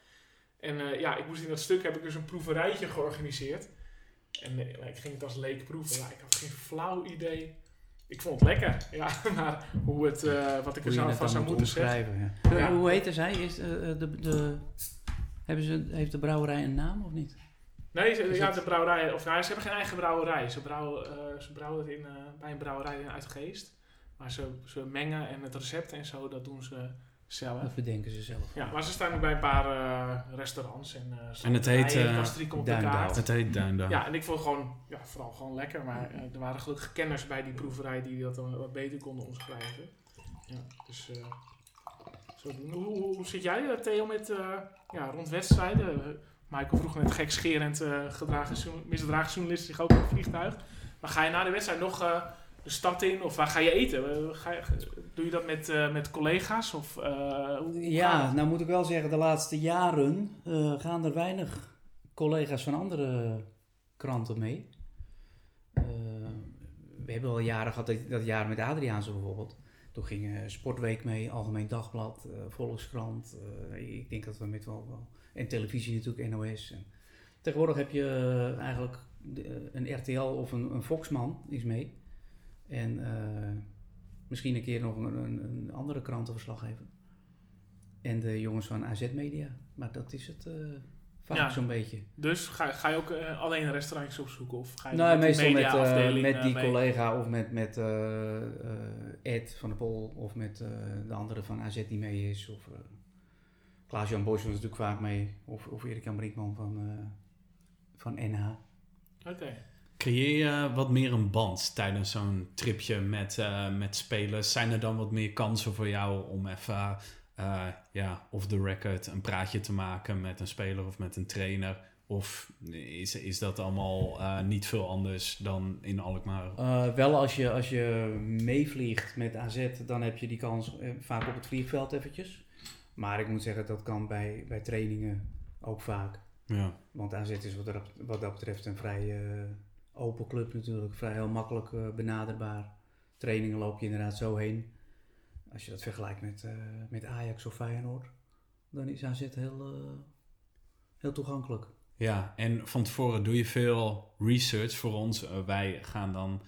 En eh, ja, ik moest in dat stuk heb ik dus een proeverijtje georganiseerd. En ik ging het als leek proeven. Ja, ik had geen flauw idee. Ik vond het lekker. Ja, maar hoe het, eh, wat ik er Hoe zou van zou moet moeten zeggen. omschrijven. Ja. Ja. Hoe heette zij? Is, de, de, hebben ze, heeft de brouwerij een naam of niet? Nee, ze, ja, het- de brouwerij, of nou, ze hebben geen eigen brouwerij. Ze brouwen, eh, ze brouwen het in, eh, bij een brouwerij in Uitgeest. Maar ze, ze mengen en het recept en zo, dat doen ze zelf. Dat bedenken ze zelf. Ja, maar ze staan ook bij een paar eh, restaurants en uh, En het heet, kaart. Het heet Duindal. Ja, en ik vond het gewoon, ja, vooral gewoon lekker. Maar er waren gelukkig kenners bij die proeverij die dat dan wat beter konden omschrijven. Ja, dus eh, zo doen. Hoe, hoe, hoe zit jij, eh, Theo, met eh, ja, rond wedstrijden? Eh, Michael vroeg net gekscherend uh, gedragen, misdragen journalisten zich ook in het vliegtuig. Maar ga je na de wedstrijd nog de stad in of waar ga je eten? Ga je, doe je dat met, met collega's? Of, Ja, nou moet ik wel zeggen, de laatste jaren gaan er weinig collega's van andere kranten mee. We hebben al jaren gehad, dat, dat jaar met Adriaanse bijvoorbeeld. Toen ging eh, Sportweek mee, Algemeen Dagblad, eh, Volkskrant. eh, ik denk dat we met wel, wel... En televisie natuurlijk, NOS. En tegenwoordig heb je eigenlijk een RTL of een, een Foxman is mee. En misschien een keer nog een, een, andere krantenverslaggever. En de jongens van AZ Media. Maar dat is het vaak Ja. zo'n beetje. Dus ga, ga je ook eh, alleen restaurantjes opzoeken? Of ga je Nou, met meestal met, eh, met eh, die mee? collega of met, met eh, eh, Ed van der Pol of met eh, de andere van AZ die mee is. Of Klaas-Jan Bosch was natuurlijk vaak mee. Of, of Erik-Jan Brinkman van, eh, van NH. Oké. Creëer je wat meer een band tijdens zo'n tripje met, eh, met spelers? Zijn er dan wat meer kansen voor jou om even eh, ja, off the record een praatje te maken met een speler of met een trainer? Of is, is dat allemaal eh, niet veel anders dan in Alkmaar? Eh, wel als je, als je meevliegt met AZ, dan heb je die kans vaak op het vliegveld eventjes. Maar ik moet zeggen, dat kan bij, bij trainingen ook vaak. Ja. Want AZ is wat, dat- wat dat betreft een vrij open club natuurlijk. Vrij heel makkelijk benaderbaar. Trainingen loop je inderdaad zo heen. Als je dat vergelijkt met, eh, met Ajax of Feyenoord, dan is AZ heel, eh, heel toegankelijk. Ja, en van tevoren doe je veel research voor ons. Uh, wij gaan dan,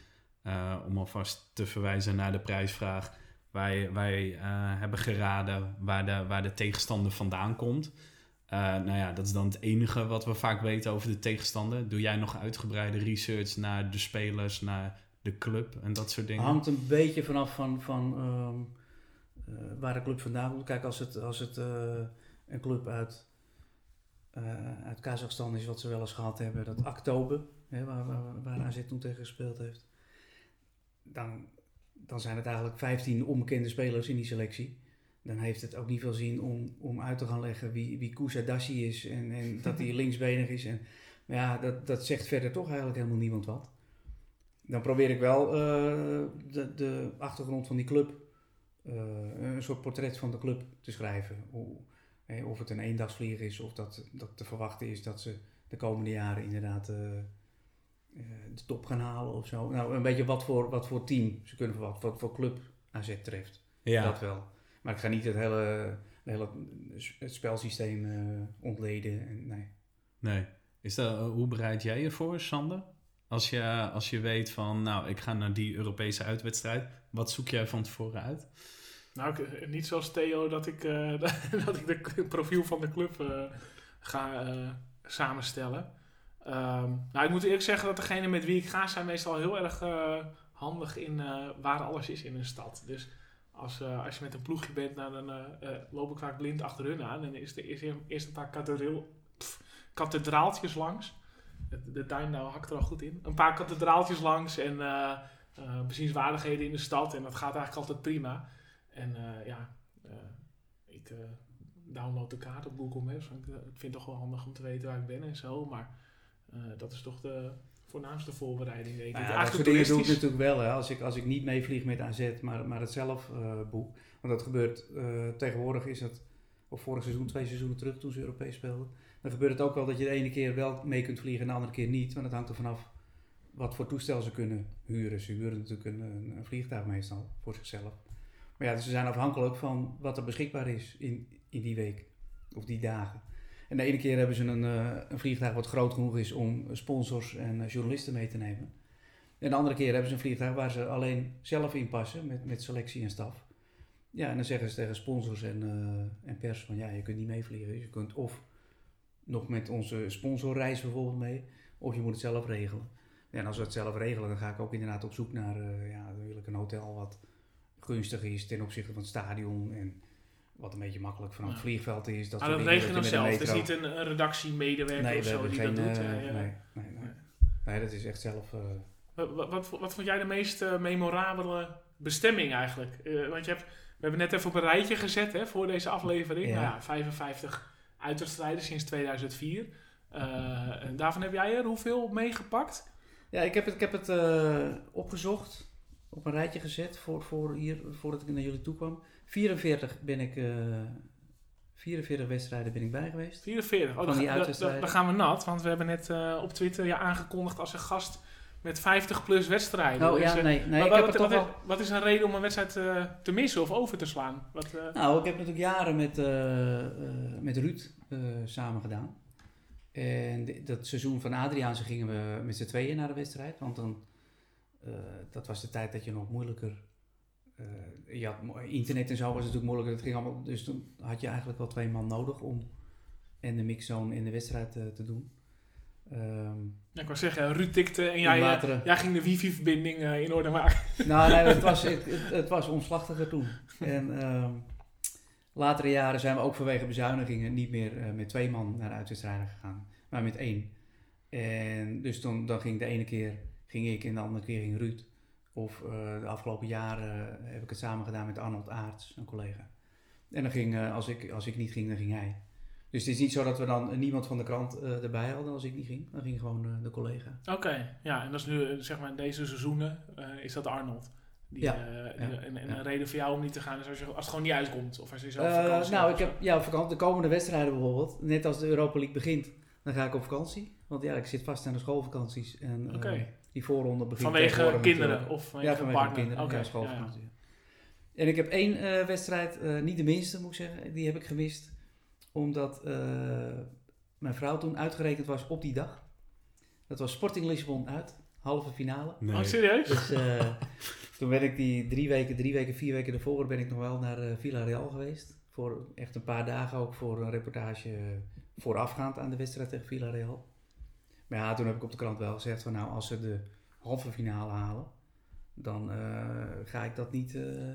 uh, om alvast te verwijzen naar de prijsvraag, wij, wij uh, hebben geraden waar de, waar de tegenstander vandaan komt. Uh, nou ja, dat is dan het enige wat we vaak weten over de tegenstander. Doe jij nog uitgebreide research naar de spelers, naar de club en dat soort dingen? Hangt een beetje vanaf van, van um, uh, waar de club vandaan komt. Kijk, als het, als het uh, een club uit, uh, uit Kazachstan is, wat ze wel eens gehad hebben, dat Oktober, hè, waar, waar, waar AZ toen tegen gespeeld heeft, dan, dan zijn het eigenlijk 15 onbekende spelers in die selectie. Dan heeft het ook niet veel zin om, om uit te gaan leggen wie, wie Kusadassi is en, en dat hij linksbenig is. En, maar ja, dat, dat zegt verder toch eigenlijk helemaal niemand wat. Dan probeer ik wel uh, de, de achtergrond van die club, een soort portret van de club te schrijven. Hoe, hè, of het een eendagsvlieg is of dat, dat te verwachten is dat ze de komende jaren inderdaad uh, de top gaan halen of zo. Nou, een beetje wat voor, wat voor team ze kunnen verwachten, wat voor club AZ treft. Ja. Dat wel. Maar ik ga niet het hele, hele het spelsysteem ontleden. En, nee. Nee. Is dat, hoe bereid jij je voor, Sander? Als je, als je weet van, nou, ik ga naar die Europese uitwedstrijd, wat zoek jij van tevoren uit? Nou, ik, niet zoals Theo dat ik, uh, dat ik de profiel van de club uh, ga samenstellen. Um, nou, ik moet eerlijk zeggen dat degene met wie ik ga zijn meestal heel erg handig in waar alles is in een stad. Dus als, eh, als je met een ploegje bent, nou, dan eh, eh, loop ik vaak blind achter hun aan. En is er eerst, een paar kathedraal, kathedraaltjes langs. De, de tuin nou hakt er al goed in. Een paar kathedraaltjes langs en eh, bezienswaardigheden in de stad. En dat gaat eigenlijk altijd prima. En eh, ja, eh, ik download de kaart op Google Maps. Want ik, ik vind het toch wel handig om te weten waar ik ben en zo. Maar dat is toch de voornaamste voorbereiding, denk ik. Nou ja, dat soort dingen doe ik toeristisch- natuurlijk wel. Hè. Als, ik, als ik niet meevlieg met AZ, maar, maar het zelf boek. Want dat gebeurt tegenwoordig is het, of vorig seizoen, twee seizoenen terug toen ze Europees speelden. Dan gebeurt het ook wel dat je de ene keer wel mee kunt vliegen en de andere keer niet. Want het hangt er vanaf wat voor toestel ze kunnen huren. Ze huren natuurlijk een, vliegtuig meestal voor zichzelf. Maar ja, dus ze zijn afhankelijk van wat er beschikbaar is in, in die week of die dagen. En de ene keer hebben ze een, eh, een vliegtuig wat groot genoeg is om sponsors en eh, journalisten mee te nemen. En de andere keer hebben ze een vliegtuig waar ze alleen zelf in passen met, met selectie en staf. Ja, en dan zeggen ze tegen sponsors en, eh, en pers van ja, je kunt niet meevliegen. Je kunt of nog met onze sponsorreis bijvoorbeeld mee, of je moet het zelf regelen. En als we het zelf regelen, dan ga ik ook inderdaad op zoek naar, eh, ja, dan wil ik een hotel wat gunstig is ten opzichte van het stadion en wat een beetje makkelijk vanaf het vliegveld is. Dat Ah, dat regelen met zelf. Het is niet een, een redactiemedewerker Nee, of zo die geen, dat doet. eh, eh, nee, nee, nee. Nee, dat is echt zelf... Wat, wat, wat, vond jij de meest memorabele bestemming eigenlijk? Want je hebt, we hebben net even op een rijtje gezet hè, voor deze aflevering. Ja. Nou ja, 55 uitwedstrijden sinds 2004. Eh, en daarvan heb jij er hoeveel meegepakt? Ja, ik heb het, ik heb het eh, opgezocht, op een rijtje gezet voor, voor hier, voordat ik naar jullie toe kwam. 44 ben ik, eh 44 wedstrijden ben ik bij geweest. 44. Oh, dan, die ga- dan- uitwedstrijden. dan gaan we nat, want we hebben net eh, op Twitter je aangekondigd als een gast met 50 plus wedstrijden. Oh Dus, ja, eh, nee, nee wat, ik heb wat- het toch wat- wel... wat is een reden om een wedstrijd eh, te missen of over te slaan? Wat, eh, Nou, ik heb natuurlijk jaren met, eh, eh, met Ruud eh, samen gedaan. En dat seizoen van Adriaanse gingen we met z'n tweeën naar de wedstrijd. Want dan, eh, dat was de tijd dat je nog moeilijker... eh, je had mo- internet en zo was natuurlijk moeilijker. Het ging allemaal, dus toen had je eigenlijk wel twee man nodig om en de mixzone in de wedstrijd eh, te doen. Ehm, ja, ik wou zeggen, Ruud tikte en jij, eh, jij ging de wifi-verbinding eh, in orde maken. Nou, nee, het was, het, het, het was omslachtiger toen. En ehm, latere jaren zijn we ook vanwege bezuinigingen niet meer eh, met twee man naar de uitwedstrijden gegaan, maar met één. En dus dan ging de ene keer ging ik en de andere keer ging Ruud. Of eh, de afgelopen jaren heb ik het samen gedaan met Arnold Aarts, een collega. En dan ging, eh, als, ik, als ik niet ging, dan ging hij. Dus het is niet zo dat we dan niemand van de krant erbij hadden als ik niet ging. Dan ging gewoon de collega. Oké, ja, en dat is nu, zeg maar, in deze seizoenen is dat Arnold. Die, Ja, eh, die- ja, en en ja. een reden voor jou om niet te gaan is als, je, als het gewoon niet uitkomt. Of als je zelf Eh, vakantie nou, hebt ik heb ja, vakantie, de komende wedstrijden bijvoorbeeld. Net als de Europa League begint, dan ga ik op vakantie. Want ja, ik zit vast aan de schoolvakanties. En eh, Oké. die voorronde begint Vanwege kinderen natuurlijk. of vanwege, Ja, vanwege partner. kinderen. Ja, schoolvakantie. En ik heb één eh, wedstrijd, eh, niet de minste moet ik zeggen, die heb ik gemist. Omdat eh, mijn vrouw toen uitgerekend was op die dag. Dat was Sporting Lissabon uit, halve finale. Nee. Oh, serieus? Dus eh, toen ben ik die drie weken, drie weken, vier weken daarvoor ben ik nog wel naar eh Villarreal geweest. Voor echt een paar dagen ook voor een reportage eh, voorafgaand aan de wedstrijd tegen Villarreal. Maar ja, toen heb ik op de krant wel gezegd van nou, als ze de halve finale halen, dan eh, ga ik dat niet, eh,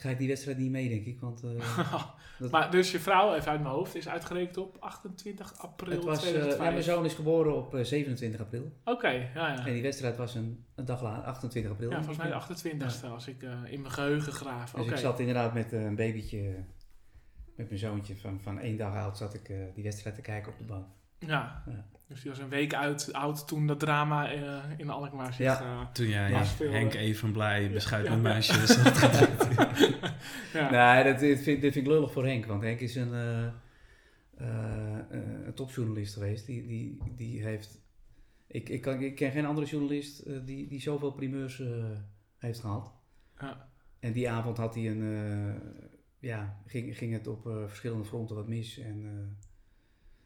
ga ik die wedstrijd niet mee denk ik. Want eh, dat- maar dus je vrouw, even uit mijn hoofd, is uitgerekend op 28 april het was, eh, ja, 2005. mijn zoon is geboren op eh, 27 april. Oké, ja, ja. En die wedstrijd was een, een dag later, 28 april. Ja, volgens mij de 28ste, als ik eh, in mijn geheugen graaf. Dus ik zat inderdaad met eh, een babytje, met mijn zoontje van, van één dag oud, zat ik eh, die wedstrijd te kijken op de bank. Ja. Ja. dus die was een week uit, oud toen dat drama eh, in Alkmaar zich... Ja. eh, Toen jij Ja. Henk even blij, beschuit Ja. met muisjes. had gedaan. ja. Nee, dat, dit, vind, dit vind ik lullig voor Henk, want Henk is een, eh, een topjournalist geweest. Die, die, die heeft, ik, ik, kan, ik ken geen andere journalist die, die zoveel primeurs heeft gehad. Ja. En die avond had hij een, eh, ja, ging, ging het op eh, verschillende fronten wat mis. En,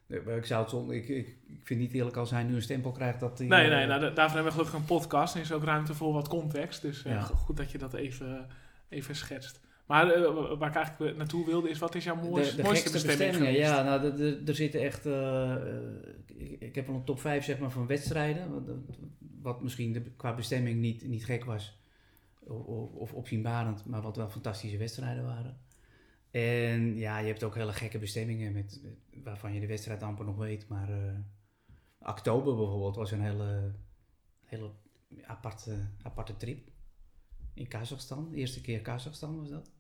ik, zou het zonder, ik, ik, ik vind niet eerlijk als hij nu een stempel krijgt dat hij... Nee, eh, nee, nou, da- daarvoor hebben we gelukkig een podcast en is ook ruimte voor wat context. Dus eh, Ja. goed dat je dat even, even schetst. Maar eh, wa- waar ik eigenlijk naartoe wilde is, wat is jouw moois- de, de mooiste gekste bestemming bestemmingen, ja. Nou, er zitten echt... ik, ik heb wel een top 5 zeg maar, van wedstrijden. Wat, wat misschien de- qua bestemming niet, niet gek was. of, of opzienbarend, maar wat wel fantastische wedstrijden waren. En ja, je hebt ook hele gekke bestemmingen met, waarvan je de wedstrijd amper nog weet. Maar eh, oktober bijvoorbeeld was een hele, hele aparte, aparte trip. In Kazachstan. De eerste keer Kazachstan was dat.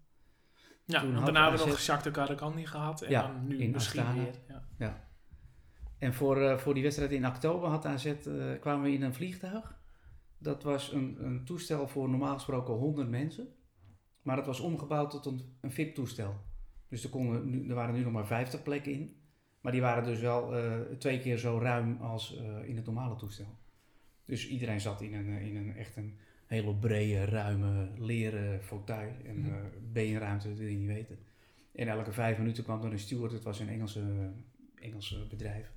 Ja, Toen daarna hebben we nog Shakhtar Karakandi gehad. En Ja, dan nu in misschien Astana. weer. Ja. En voor, eh, voor die wedstrijd in oktober had AZ, eh, kwamen we in een vliegtuig. Dat was een, een toestel voor normaal gesproken 100 mensen. Maar het was omgebouwd tot een, een VIP-toestel. Dus er, konden, er waren nu nog maar 50 plekken in. Maar die waren dus wel eh, twee keer zo ruim als eh, in het normale toestel. Dus iedereen zat in een, eh, in een echt een hele brede, ruime, leren fauteuil. En eh, beenruimte, dat wil je niet weten. En elke vijf minuten kwam er een steward, het was een Engelse, Engelse bedrijf.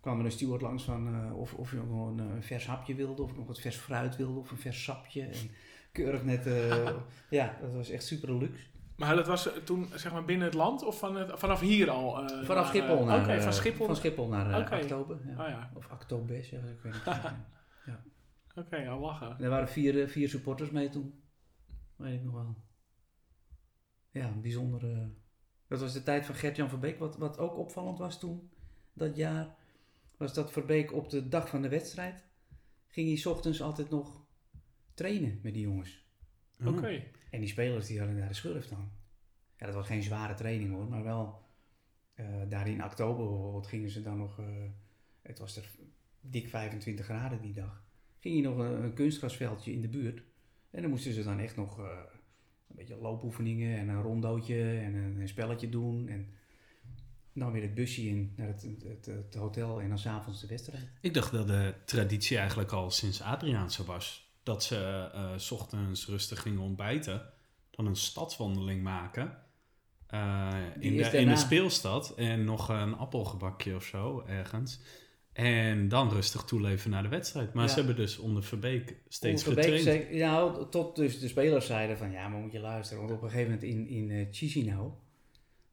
kwam er een steward langs van of, of je nog een, een vers hapje wilde, of nog wat vers fruit wilde, of een vers sapje. En keurig net, eh, ja, dat was echt super luxe. Maar dat was eh, toen zeg maar binnen het land of van het, vanaf hier al? eh, Vanaf naar, Schiphol naar, Oké, van Schiphol. van Schiphol naar eh, Oké. oktober. Ja. Oh ja, Of Octobes, ja, ik weet niet. oké, al lachen. er waren vier, vier supporters mee toen. Weet ik nog wel. Ja, een bijzondere... Dat was de tijd van Gert-Jan Verbeek. Wat, wat ook opvallend was toen, dat jaar, was dat Verbeek op de dag van de wedstrijd, ging hij 's ochtends altijd nog trainen met die jongens. Oké. En die spelers die hadden daar de schurft aan. Ja, dat was geen zware training hoor, maar wel eh, daar in oktober bijvoorbeeld gingen ze dan nog, eh, het was er dik 25 graden die dag, ging je nog een, een kunstgrasveldje in de buurt. En dan moesten ze dan echt nog eh, een beetje loopoefeningen en een rondootje en een, een spelletje doen. En dan weer het busje in naar het, het, het, het hotel en dan s'avonds de wedstrijd. Ik dacht dat de traditie eigenlijk al sinds Adriaan zo was. Dat ze eh, s ochtends rustig gingen ontbijten. Dan een stadswandeling maken. eh, in, de, in de speelstad. En nog een appelgebakje of zo ergens. En dan rustig toeleven naar de wedstrijd. Maar Ja. ze hebben dus onder Verbeek steeds Onder Verbeek getraind. zei- ja, tot dus de spelers zeiden van ja, maar moet je luisteren. Want op een gegeven moment in, in eh, Chisinau,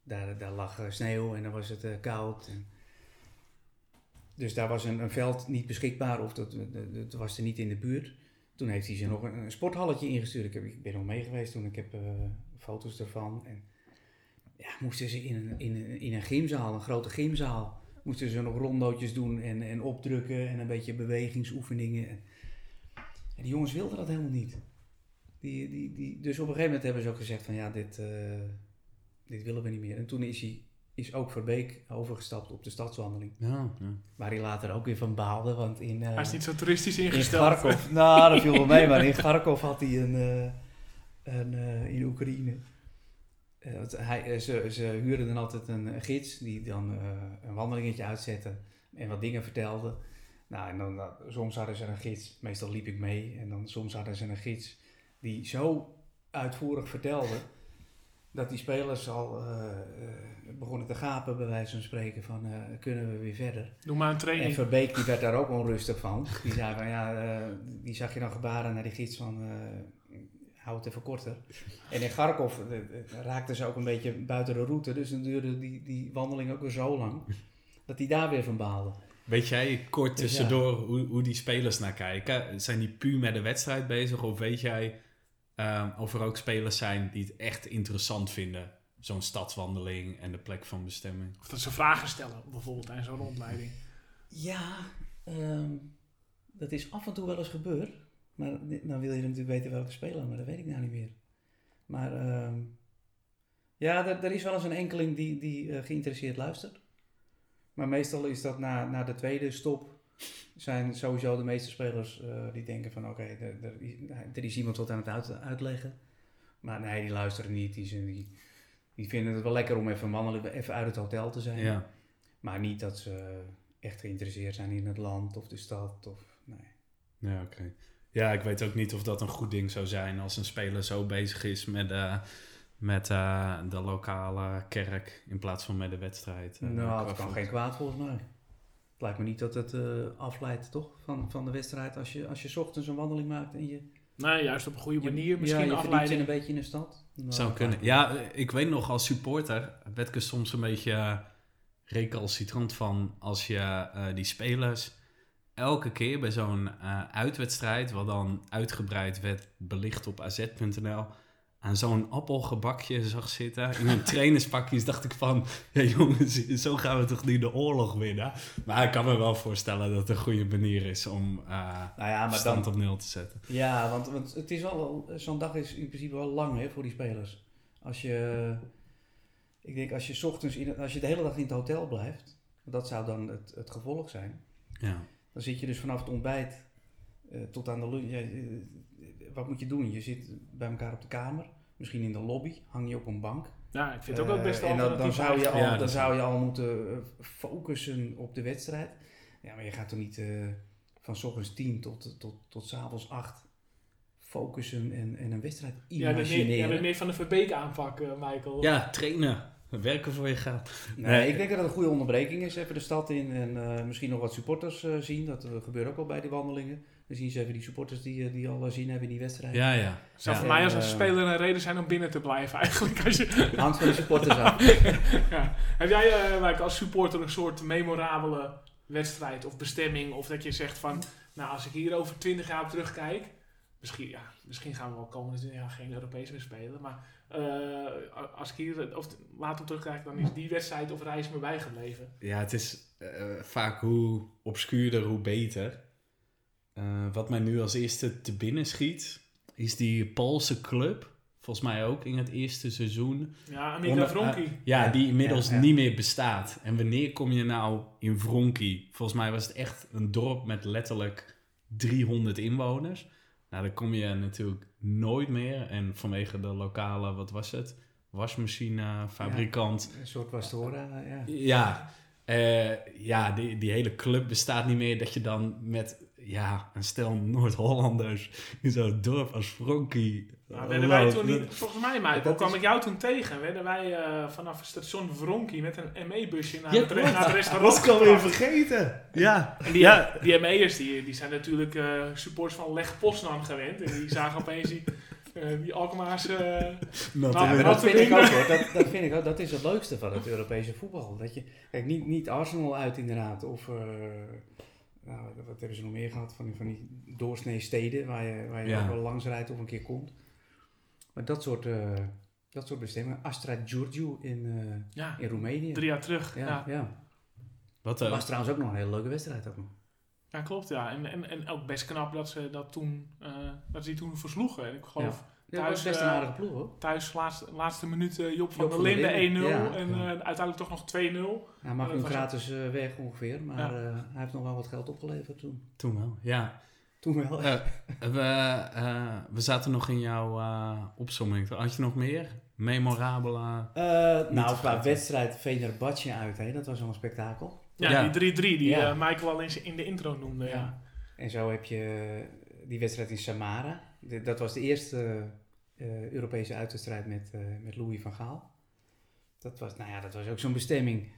daar, daar lag sneeuw en dan was het koud. En dus daar was een, een veld niet beschikbaar of dat, dat, dat was er niet in de buurt. Toen heeft hij ze nog een, sporthalletje ingestuurd. Ik, ben nog mee geweest toen, ik heb eh, foto's ervan. En ja, moesten ze in een, in, een, in een gymzaal, een grote gymzaal, moesten ze nog rondootjes doen en, en opdrukken en een beetje bewegingsoefeningen. En, en die jongens wilden dat helemaal niet. Die, die, die, dus op een gegeven moment hebben ze ook gezegd van ja, dit, eh, dit willen we niet meer. En toen is, hij, is ook Verbeek overgestapt op de stadswandeling. Ja, ja. Waar hij later ook weer van baalde, want in... eh, Hij is niet zo toeristisch in ingesteld. Kharkov. Nou, dat viel wel mee, maar in Kharkov had hij een, eh, een eh, in Oekraïne. Eh, hij, ze, ze huurden dan altijd een, gids die dan eh, een wandelingetje uitzette en wat dingen vertelde. Nou, en dan, eh, soms hadden ze een gids, meestal liep ik mee, en dan soms hadden ze een gids die zo uitvoerig vertelde dat die spelers al eh, eh, begonnen te gapen, bij wijze van spreken, van eh, kunnen we weer verder. Doe maar een En training. Verbeek die werd daar ook onrustig van. Die zei van ja, eh, die zag je dan gebaren naar die gids van eh, hou het even korter. En in Garkov raakten ze ook een beetje buiten de route. Dus dan duurde die, die wandeling ook weer zo lang. Dat die daar weer van baalde. Weet jij kort Dus ja. tussendoor hoe, hoe die spelers naar kijken? Zijn die puur met de wedstrijd bezig? Of weet jij ehm, of er ook spelers zijn die het echt interessant vinden? Zo'n stadswandeling en de plek van bestemming. Of dat ze vragen stellen, bijvoorbeeld tijdens zo'n rondleiding. Ja, ehm, dat is af en toe wel eens gebeurd. Maar dan wil je natuurlijk weten welke speler, maar dat weet ik nou niet meer. Maar ehm, ja, er, er is wel eens een enkeling die, die eh, geïnteresseerd luistert. Maar meestal is dat na, na de tweede stop, zijn sowieso de meeste spelers eh, die denken van oké, er, er, is- er is iemand wat aan het uit, uitleggen. Maar nee, die luisteren niet. Die, zijn- die, die vinden het wel lekker om even wandelen, even uit het hotel te zijn. Ja. Maar niet dat ze echt geïnteresseerd zijn in het land of de stad. Of, nee. Ja, oké. Ja, ik weet ook niet of dat een goed ding zou zijn als een speler zo bezig is met, eh, met eh, de lokale kerk in plaats van met de wedstrijd. nou, dat kan geen kwaad volgens mij. Het lijkt me niet dat het eh, afleidt, toch? Van, van de wedstrijd. Als je, als je 's ochtends een wandeling maakt en je... Nee, juist op een goede je- manier. Misschien ja, je afleiding. een beetje in de stad. Nou, Zou dat kunnen. Ja, eh, ik weet nog als supporter werd ik er soms een beetje eh, recalcitrant van als je eh, die spelers elke keer bij zo'n eh, uitwedstrijd, wat dan uitgebreid werd belicht op az.nl, aan zo'n appelgebakje zag zitten in een trainerspakjes, dacht ik van, ja jongens, zo gaan we toch niet de oorlog winnen. Maar ik kan me wel voorstellen dat het een goede manier is om uh, nou ja, maar stand dan, op nul te zetten. Ja, want, want het is wel, zo'n dag is in principe wel lang hè, voor die spelers. Als je, ik denk als je, 's ochtends in, als je de hele dag in het hotel blijft, dat zou dan het, het gevolg zijn. Ja. Dan zit je dus vanaf het ontbijt uh, tot aan de lunch. Ja, uh, wat moet je doen? Je zit bij elkaar op de kamer, misschien in de lobby, hang je op een bank. Ja, ik vind het ook wel best wel En dan, dan, zou je al, Ja, dan zou je al moeten focussen op de wedstrijd. Ja, maar je gaat toch niet uh, van s ochtends 10 tot, tot, tot s avonds 8 focussen en, en een wedstrijd imagineren. Ja, de meer van de Verbeek aanpak, uh, Michael. Ja, trainen. Werken voor je geld. Nee, nee, ik denk dat het een goede onderbreking is. Even de stad in en uh, misschien nog wat supporters uh, zien. Dat gebeurt ook al bij die wandelingen. Dan zien ze even die supporters die, die al zien hebben in die wedstrijd. Ja, ja. Zou ja. voor mij als een speler een reden zijn om binnen te blijven eigenlijk. Als je... Hangt van de supporters af. ja. Heb jij uh, als supporter een soort memorabele wedstrijd of bestemming? Of dat je zegt van, nou als ik hier over 20 jaar op terugkijk. Misschien, ja, misschien gaan we wel komende 20 jaar geen Europees meer spelen. Maar uh, als ik hier of later terugkijk, dan is die wedstrijd of reis me bijgebleven. Ja, het is uh, vaak hoe obscuurder, hoe beter. Uh, wat mij nu als eerste te binnen schiet, is die Poolse club. Volgens mij ook in het eerste seizoen. Ja, Amiga Vronki. ja, die inmiddels ja, ja. niet meer bestaat. En wanneer kom je nou in Vronki? Volgens mij was het echt een dorp met letterlijk 300 inwoners. Nou, daar kom je natuurlijk nooit meer. En vanwege de lokale, wat was het? Wasmachine, fabrikant. Ja, een soort Wastora, ja. Ja, uh, ja die, die hele club bestaat niet meer. Dat je dan met ja, een stel Noord-Hollanders in zo'n dorp als Fronkie... Nou, werden wij toen niet, volgens mij, Michael, kwam is... ik jou toen tegen. Werden wij uh, vanaf het station Vronkie met een ME-busje naar, ja, het, naar het restaurant. Dat kan weer vergeten. Ja. En die, ja. die ME'ers die, die zijn natuurlijk uh, supporters van Leg Poznan gewend. En die zagen opeens die, uh, die Alkmaar's... nou, nou, dat vind ik ook hoor. Dat, dat vind ik ook. Dat is het leukste van het Europese voetbal. Dat je, kijk, niet, niet Arsenal uit inderdaad. Of... Nou, wat hebben ze nog meer gehad? Van die, van die doorsnee steden waar je, waar je ja. wel langs rijdt of een keer komt. Maar dat soort, uh, dat soort bestemmingen. Astra Giurgiu in, uh, ja, in Roemenië. Drie jaar terug. Ja, ja. ja. Wat, uh, was trouwens ook nog een hele leuke wedstrijd. Ook nog. Ja, klopt. Ja. En, en, en ook best knap dat ze dat toen, dat ze die toen versloegen. En ik geloof... Ja, thuis, best een aardige ploeg hoor. Thuis laatste, laatste minuut uh, Job van Job der Linde 1-0 ja, en uh, ja. uiteindelijk toch nog 2-0. Hij mag nu gratis uh, weg ongeveer, maar ja. hij heeft nog wel wat geld opgeleverd toen. Toen wel, ja. Toen wel. we, we zaten nog in jouw opzomming. Had je nog meer memorabele... nou, qua wedstrijd Venerbatje uit, hè? dat was wel een spektakel. Ja, die 3-3 die Michael al in, in de intro noemde. Ja. En zo heb je die wedstrijd in Samara. De, dat was de eerste uh, Europese uitwedstrijd met, uh, met Louis van Gaal. Dat was, nou ja, dat was ook zo'n bestemming.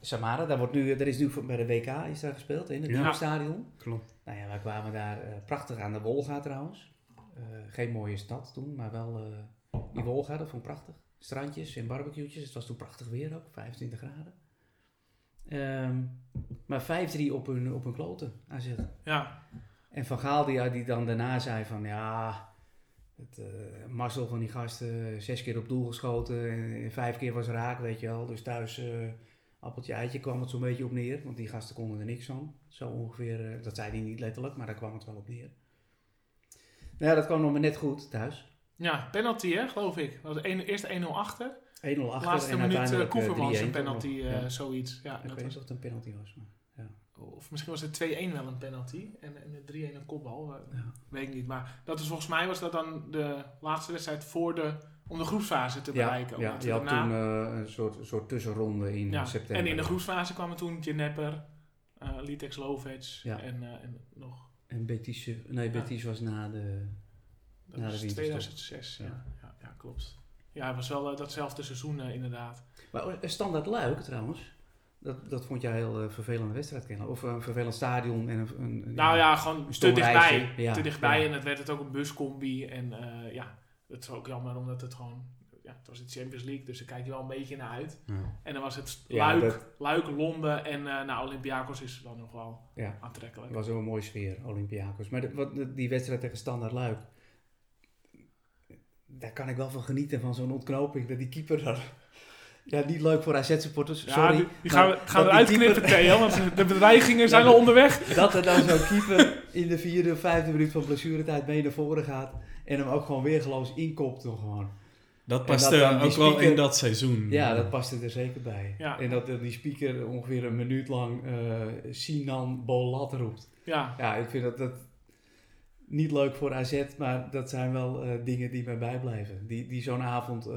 Samara, daar, wordt nu, daar is nu bij de WK is daar gespeeld, in het ja. stadion. Klopt. Nou ja, wij kwamen daar uh, prachtig aan de Wolga trouwens. geen mooie stad toen, maar wel die Wolga, dat vond ik prachtig. Strandjes en barbecue'tjes, het was toen prachtig weer ook, 25 graden. Um, maar 5-3 op hun, op hun kloten AZ. Ja. En Van Gaal die, die dan daarna zei van ja, het uh, Marcel van die gasten zes keer op doel geschoten en vijf keer was raak, weet je wel. Dus thuis uh, appeltje eitje kwam het zo'n beetje op neer, want die gasten konden er niks van. Zo ongeveer, uh, dat zei hij niet letterlijk, maar daar kwam het wel op neer. Nou ja, dat kwam nog maar net goed thuis. Ja, penalty hè, geloof ik. Dat was een, eerst 1-0 achter. 1-0 achter Laatste en minuut Koevermans een penalty, ja. zoiets. Ja, ik weet niet of het een penalty was, maar... Ja. Of misschien was het 2-1 wel een penalty en, en de 3-1 een kopbal. Ja. Weet ik niet. Maar dat is volgens mij was dat dan de laatste wedstrijd voor de, om de groepsfase te bereiken. Ja, je had toen uh, een soort, soort tussenronde in ja. september. En in de groepsfase kwamen toen Genepper, uh, Litex Lovec ja. en, en nog... En Betis, nee, Betis was na de Dat na was de 2006, ja. Ja, ja. klopt. Ja, het was wel datzelfde seizoen inderdaad. Maar standaard Luik trouwens... Dat, dat vond jij heel uh, vervelende wedstrijd kennen? Of een vervelend stadion en een... een nou ja, gewoon te dichtbij. Ja, te dichtbij ja. en het werd het ook een buscombi. En uh, ja, het is ook jammer omdat het gewoon... ja, het was de Champions League, dus daar kijk je wel een beetje naar uit. Ja. En dan was het Luik, dat- Luik Londen en uh, nou, Olympiakos is dan nog wel aantrekkelijk. Het was ook een mooie sfeer, Olympiakos. Maar de, wat, die wedstrijd tegen Standard Luik, daar kan ik wel van genieten, van zo'n ontknoping. Dat die keeper daar... Ja, niet leuk voor AZ-supporters, sorry. die, die gaan we, gaan we dat eruit die knippen, keeper- Theo, want de bedreigingen zijn Ja, al onderweg. Dat er dan zo'n keeper in de vierde of vijfde minuut van blessuretijd mee naar voren gaat. En hem ook gewoon weergeloos inkopt nog gewoon. Dat paste dat ook wel in dat seizoen. Ja, dat paste er zeker bij. Ja. En dat die speaker ongeveer een minuut lang eh, Sinan Bolat roept. Ja, Ja, ik vind dat, dat niet leuk voor AZ, maar dat zijn wel eh, dingen die mij bijblijven. Die, die zo'n avond eh,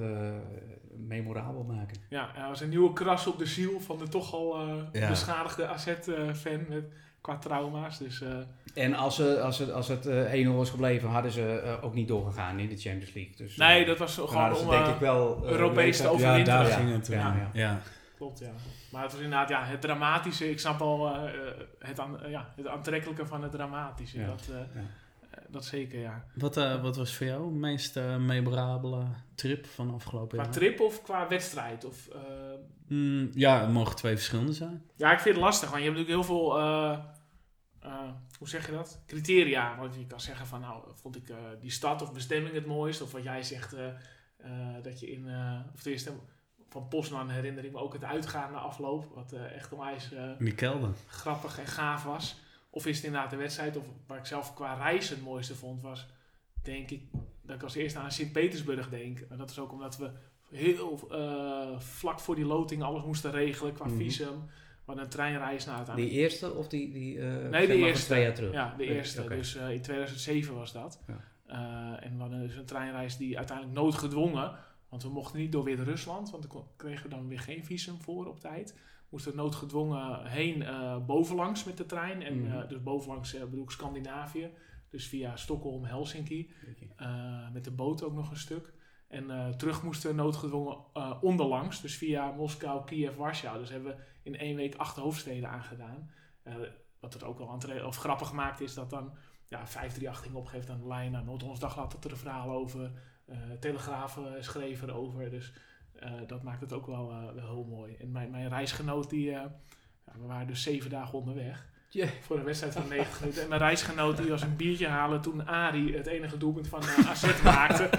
memorabel maken. ja, er was een nieuwe kras op de ziel van de toch al eh, Ja. beschadigde AZ-fan met qua trauma's. Dus eh, En als, ze, als, het, als het eh 1-0 was gebleven, hadden ze eh, ook niet doorgegaan in de Champions League. Dus, eh, nee, dat was gewoon om... denk eh, ik wel... eh, Europees te Ja, daar Ja. ging het toen. Ja, Ja, ja. Klopt, ja. Maar het was inderdaad ja, het dramatische. Ik snap al eh, eh, het, aan, eh, ja, het aantrekkelijke van het dramatische. Ja. Dat, eh, Ja. Eh, dat zeker, ja. Wat, eh, wat was voor jou de meest eh, memorabele trip van afgelopen Qua jaar? trip of qua wedstrijd? Of, Mm, ja, het mogen twee verschillende zijn. Ja, ik vind het lastig, want je hebt natuurlijk heel veel, hoe zeg je dat? Criteria. Want je kan zeggen van, nou, vond ik die stad of bestemming het mooist? Of wat jij zegt, dat je in, of tenminste, van Poznan herinner ik me ook het uitgaan na afloop. Wat echt onwijs Mikkelden. grappig en gaaf was. Of is het inderdaad de wedstrijd, of waar ik zelf qua reis het mooiste vond, was denk ik dat ik als eerste aan Sint-Petersburg denk. En dat is ook omdat we heel eh, vlak voor die loting alles moesten regelen qua Mhm. visum. Hadden een treinreis naar Die uiteindelijk. eerste of die, die eh, Nee, de eerste. twee jaar terug? Ja, de eerste. Dus eh, in 2007 was dat. Ja. En we hadden dus een treinreis die uiteindelijk noodgedwongen, want we mochten niet door Wit-Rusland, want daar kregen we dan weer geen visum voor op tijd. Moesten noodgedwongen heen eh, bovenlangs met de trein. En Mhm. eh, dus bovenlangs eh, bedoel ik Scandinavië. Dus via Stockholm, Helsinki. Met de boot ook nog een stuk. En eh, terug moesten noodgedwongen onderlangs. Dus via Moskou, Kiev, Warschau. Dus hebben we in één week acht hoofdsteden aangedaan. Wat het ook wel of grappig maakt is dat dan ja, 538 ging opgeeft aan de lijn. Nou, Noord-Hollands Dagblad had er een verhaal over. Telegraaf eh, schreef erover. Dus dat maakt het ook wel, eh, wel heel mooi. En mijn, mijn reisgenoot, die, eh, ja, we waren dus zeven dagen onderweg. Voor een wedstrijd van 90 minuten. En mijn reisgenoot die was een biertje halen toen Ari het enige doelpunt van eh, AZ maakte.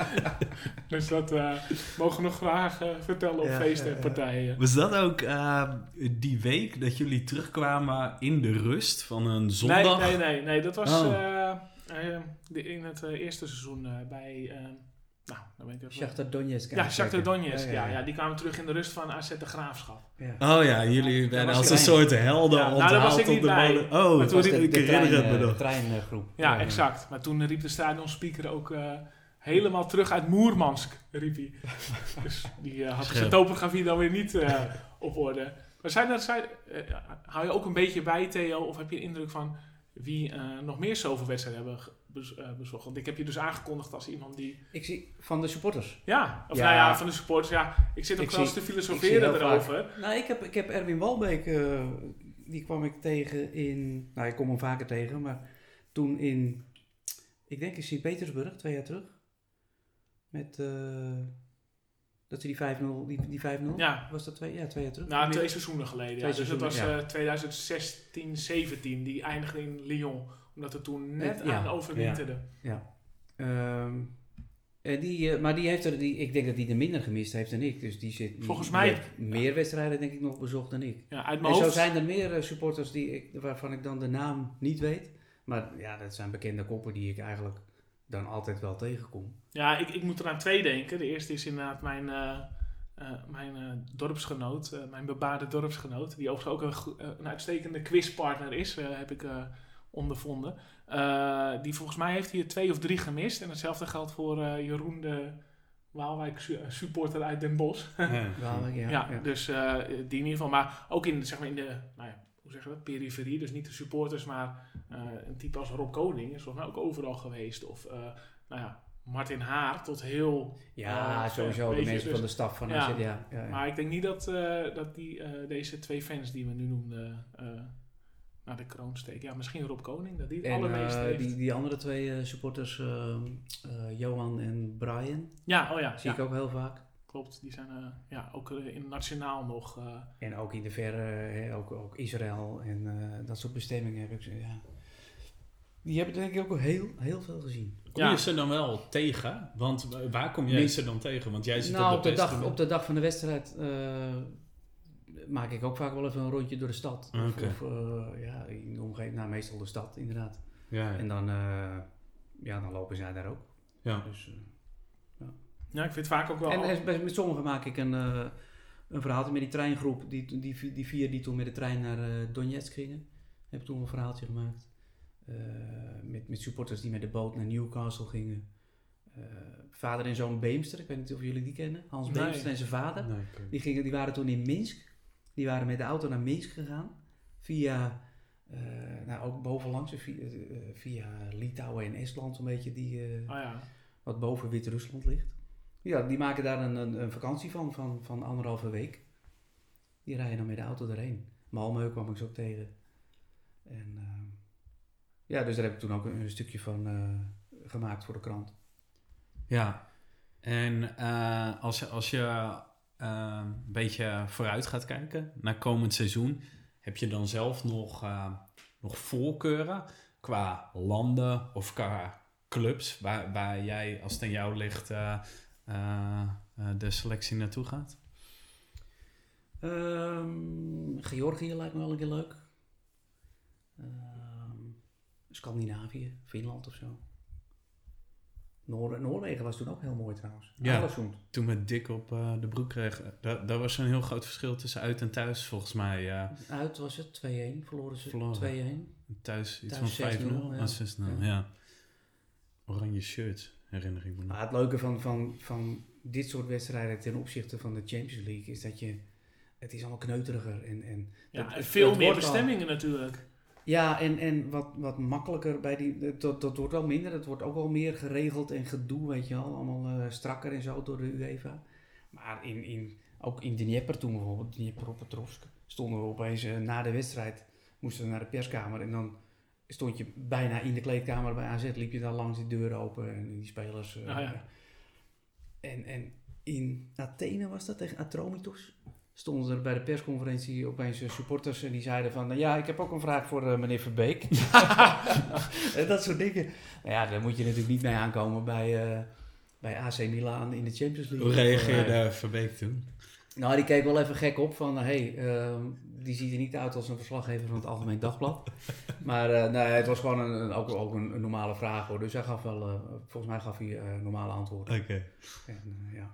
dus dat eh, mogen we nog graag eh, vertellen op Ja, feesten ja, en ja. partijen. Was dat ook eh, die week dat jullie terugkwamen in de rust van een zondag? Nee, nee, nee, nee. Dat was Oh. eh, eh, de- in het eh, eerste seizoen eh, bij... eh, nou, dan ben ik even... Shakhtar Donetsk. ja, Shakhtar Donetsk. Ja, Ja, ja, ja, die kwamen terug in de rust van AZ de Graafschap. Ja. Oh ja, jullie werden als een soort helden Ja, nou, daar was ik onthaald op niet de bij. bodem. Oh, Maar toen was riep ik herinner het me nog. treingroep. Ja, exact. Maar toen riep de stadionspeaker ook eh, helemaal terug uit Moermansk, riep hij. dus die eh, had zijn topografie dan weer niet eh, op orde. Maar zijn zijn, eh, hou je ook een beetje bij, Theo, of heb je de indruk van wie eh, nog meer zoveel wedstrijden hebben bez- eh, bezocht? Want ik heb je dus aangekondigd als iemand die... Ik zie van de supporters. Ja, of Ja. nou ja, van de supporters. Ja, ik zit ook Ik wel eens te filosoferen erover. Nou, ik heb, ik heb Erwin Walbeek, eh, die kwam ik tegen in, nou ik kom hem vaker tegen, maar toen in, ik denk in Sint-Petersburg, twee jaar terug, met, eh, dat ze die 5-0, die, die 5-0, Ja. was dat twee, ja, twee jaar terug? Nou, twee seizoenen geleden. Twee ja. Dus dat was seizoenen, eh 2016, 17. Die eindigde in Lyon. Omdat het toen net Ja, aan overwinterde. Ehm, en die, eh, maar die heeft er, die, ik denk dat hij er minder gemist heeft dan ik. Dus die zit die- Volgens die mij- heeft meer wedstrijden denk ik nog bezocht dan ik. Ja, uit mijn En zo zijn er meer eh, supporters die ik, waarvan ik dan de naam niet weet. Maar ja, dat zijn bekende koppen die ik eigenlijk dan altijd wel tegenkom. Ja, ik, ik moet er aan twee denken. De eerste is inderdaad mijn, eh, eh, mijn eh, dorpsgenoot, eh, mijn bebaarde dorpsgenoot. Die overigens ook een, eh, een uitstekende quizpartner is, eh, heb ik eh, ondervonden. Eh, die volgens mij heeft hier twee of drie gemist. En hetzelfde geldt voor eh, Jeroen de Waalwijk su- eh, supporter uit Den Bosch. Ja. Wel, ja, Ja, ja. dus eh, die in ieder geval. Maar ook in, zeg maar, in de, nou ja, hoe zeg je dat, periferie. Dus niet de supporters, maar eh, een type als Rob Koning is volgens mij ook overal geweest. Of, eh, nou ja, Martin Haar tot heel... Ja, sowieso de mensen dus- van de staf van ja. AZ. Ja, ja, ja. Maar ik denk niet dat, eh, dat die, eh, deze twee fans die we nu noemden eh, naar de kroon steken. Ja, misschien Rob Koning, dat die het En allermeest eh, heeft. die, die andere twee eh, supporters, ehm, eh, Johan en Brian, Ja, oh ja. zie ja. ik ook heel vaak. klopt. Die zijn eh, ja, ook eh, in nationaal nog. eh, En ook in de verre, hè, ook, ook Israël en eh, dat soort bestemmingen heb ik zo, ja. Die hebben denk ik ook wel heel, heel veel gezien. Kom Ja. je ze dan wel tegen? Want wa- waar kom jij Niet- ze dan tegen? Want jij zit nou, op op de, dag, op de dag van de wedstrijd eh, maak ik ook vaak wel even een rondje door de stad. Of, eh, ja, in de omgeving, nou meestal de stad inderdaad. Ja, En dan, eh, ja, dan lopen zij daar ook. ja. Dus, eh, ja, ik vind het vaak ook wel. En bij- met sommigen maak ik een, eh een verhaaltje met die treingroep. Die, die, die vier die toen met de trein naar eh Donetsk gingen. Heb ik toen een verhaaltje gemaakt. Eh, met, met supporters die met de boot naar Newcastle gingen. Eh, vader en zoon Beemster, ik weet niet of jullie die kennen. Hans Nee. Beemster en zijn vader. Nee, Die, gingen, die waren toen in Minsk. Die waren met de auto naar Minsk gegaan. Via, eh, nou ook bovenlangs, via, eh, via Litouwen en Estland, zo'n beetje, die, eh, Ah ja. wat boven Wit-Rusland ligt. Ja, die maken daar een, een, een vakantie van, van, van anderhalve week. Die rijden dan met de auto erheen. Malmö kwam ik zo ook tegen. En eh, ja, dus daar heb ik toen ook een, een stukje van eh, gemaakt voor de krant. Ja, en eh, als je, als je eh, een beetje vooruit gaat kijken naar komend seizoen, heb je dan zelf nog, eh, nog voorkeuren qua landen of qua clubs waar, waar jij, als het aan jou ligt, eh, eh, eh, de selectie naartoe gaat? Ehm, Georgië lijkt me wel een keer leuk. Ehm, Scandinavië, Finland of zo. Noor Noorwegen was toen ook heel mooi trouwens. Ja. Alesund. Toen we dik op eh, de broek kregen, daar, daar was een heel groot verschil tussen uit en thuis volgens mij. eh, Uit was het 2-1, verloren ze Verloren. 2-1. thuis iets Thuis van 5-0 6-0, ja. en 6-0, ja. Ja. Oranje shirts, herinner ik me nog. Maar het leuke van, van, van dit soort wedstrijden ten opzichte van de Champions League is dat je. Het is allemaal kneuteriger. En, Ja, veel meer bestemmingen natuurlijk. Ja, en, en wat, wat makkelijker bij die. Dat, dat wordt wel minder. Het wordt ook wel meer geregeld en gedoe, weet je wel. Allemaal eh, strakker en zo door de UEFA. Maar in, in, ook in Dnieper toen bijvoorbeeld, Dnieper-Petrovsk, stonden we opeens eh, na de wedstrijd. Moesten we naar de perskamer en dan stond je bijna in de kleedkamer bij AZ. Liep je daar langs die deur open en die spelers. eh, Ah, ja. en, en in Athene was dat tegen Atromitos. Stonden er bij de persconferentie opeens supporters en die zeiden van... Ja, ik heb ook een vraag voor eh, meneer Verbeek. en dat soort dingen. Nou ja, daar moet je natuurlijk niet mee aankomen bij, eh, bij AC Milan in de Champions League. Hoe reageerde Verbeek toen? Nou, die keek wel even gek op van... Hé, hey, ehm, die ziet er niet uit als een verslaggever van het Algemeen Dagblad. maar eh, nee, het was gewoon een, ook, ook een, een normale vraag hoor. Dus hij gaf wel... volgens mij gaf hij normale antwoorden. Oké. Ja.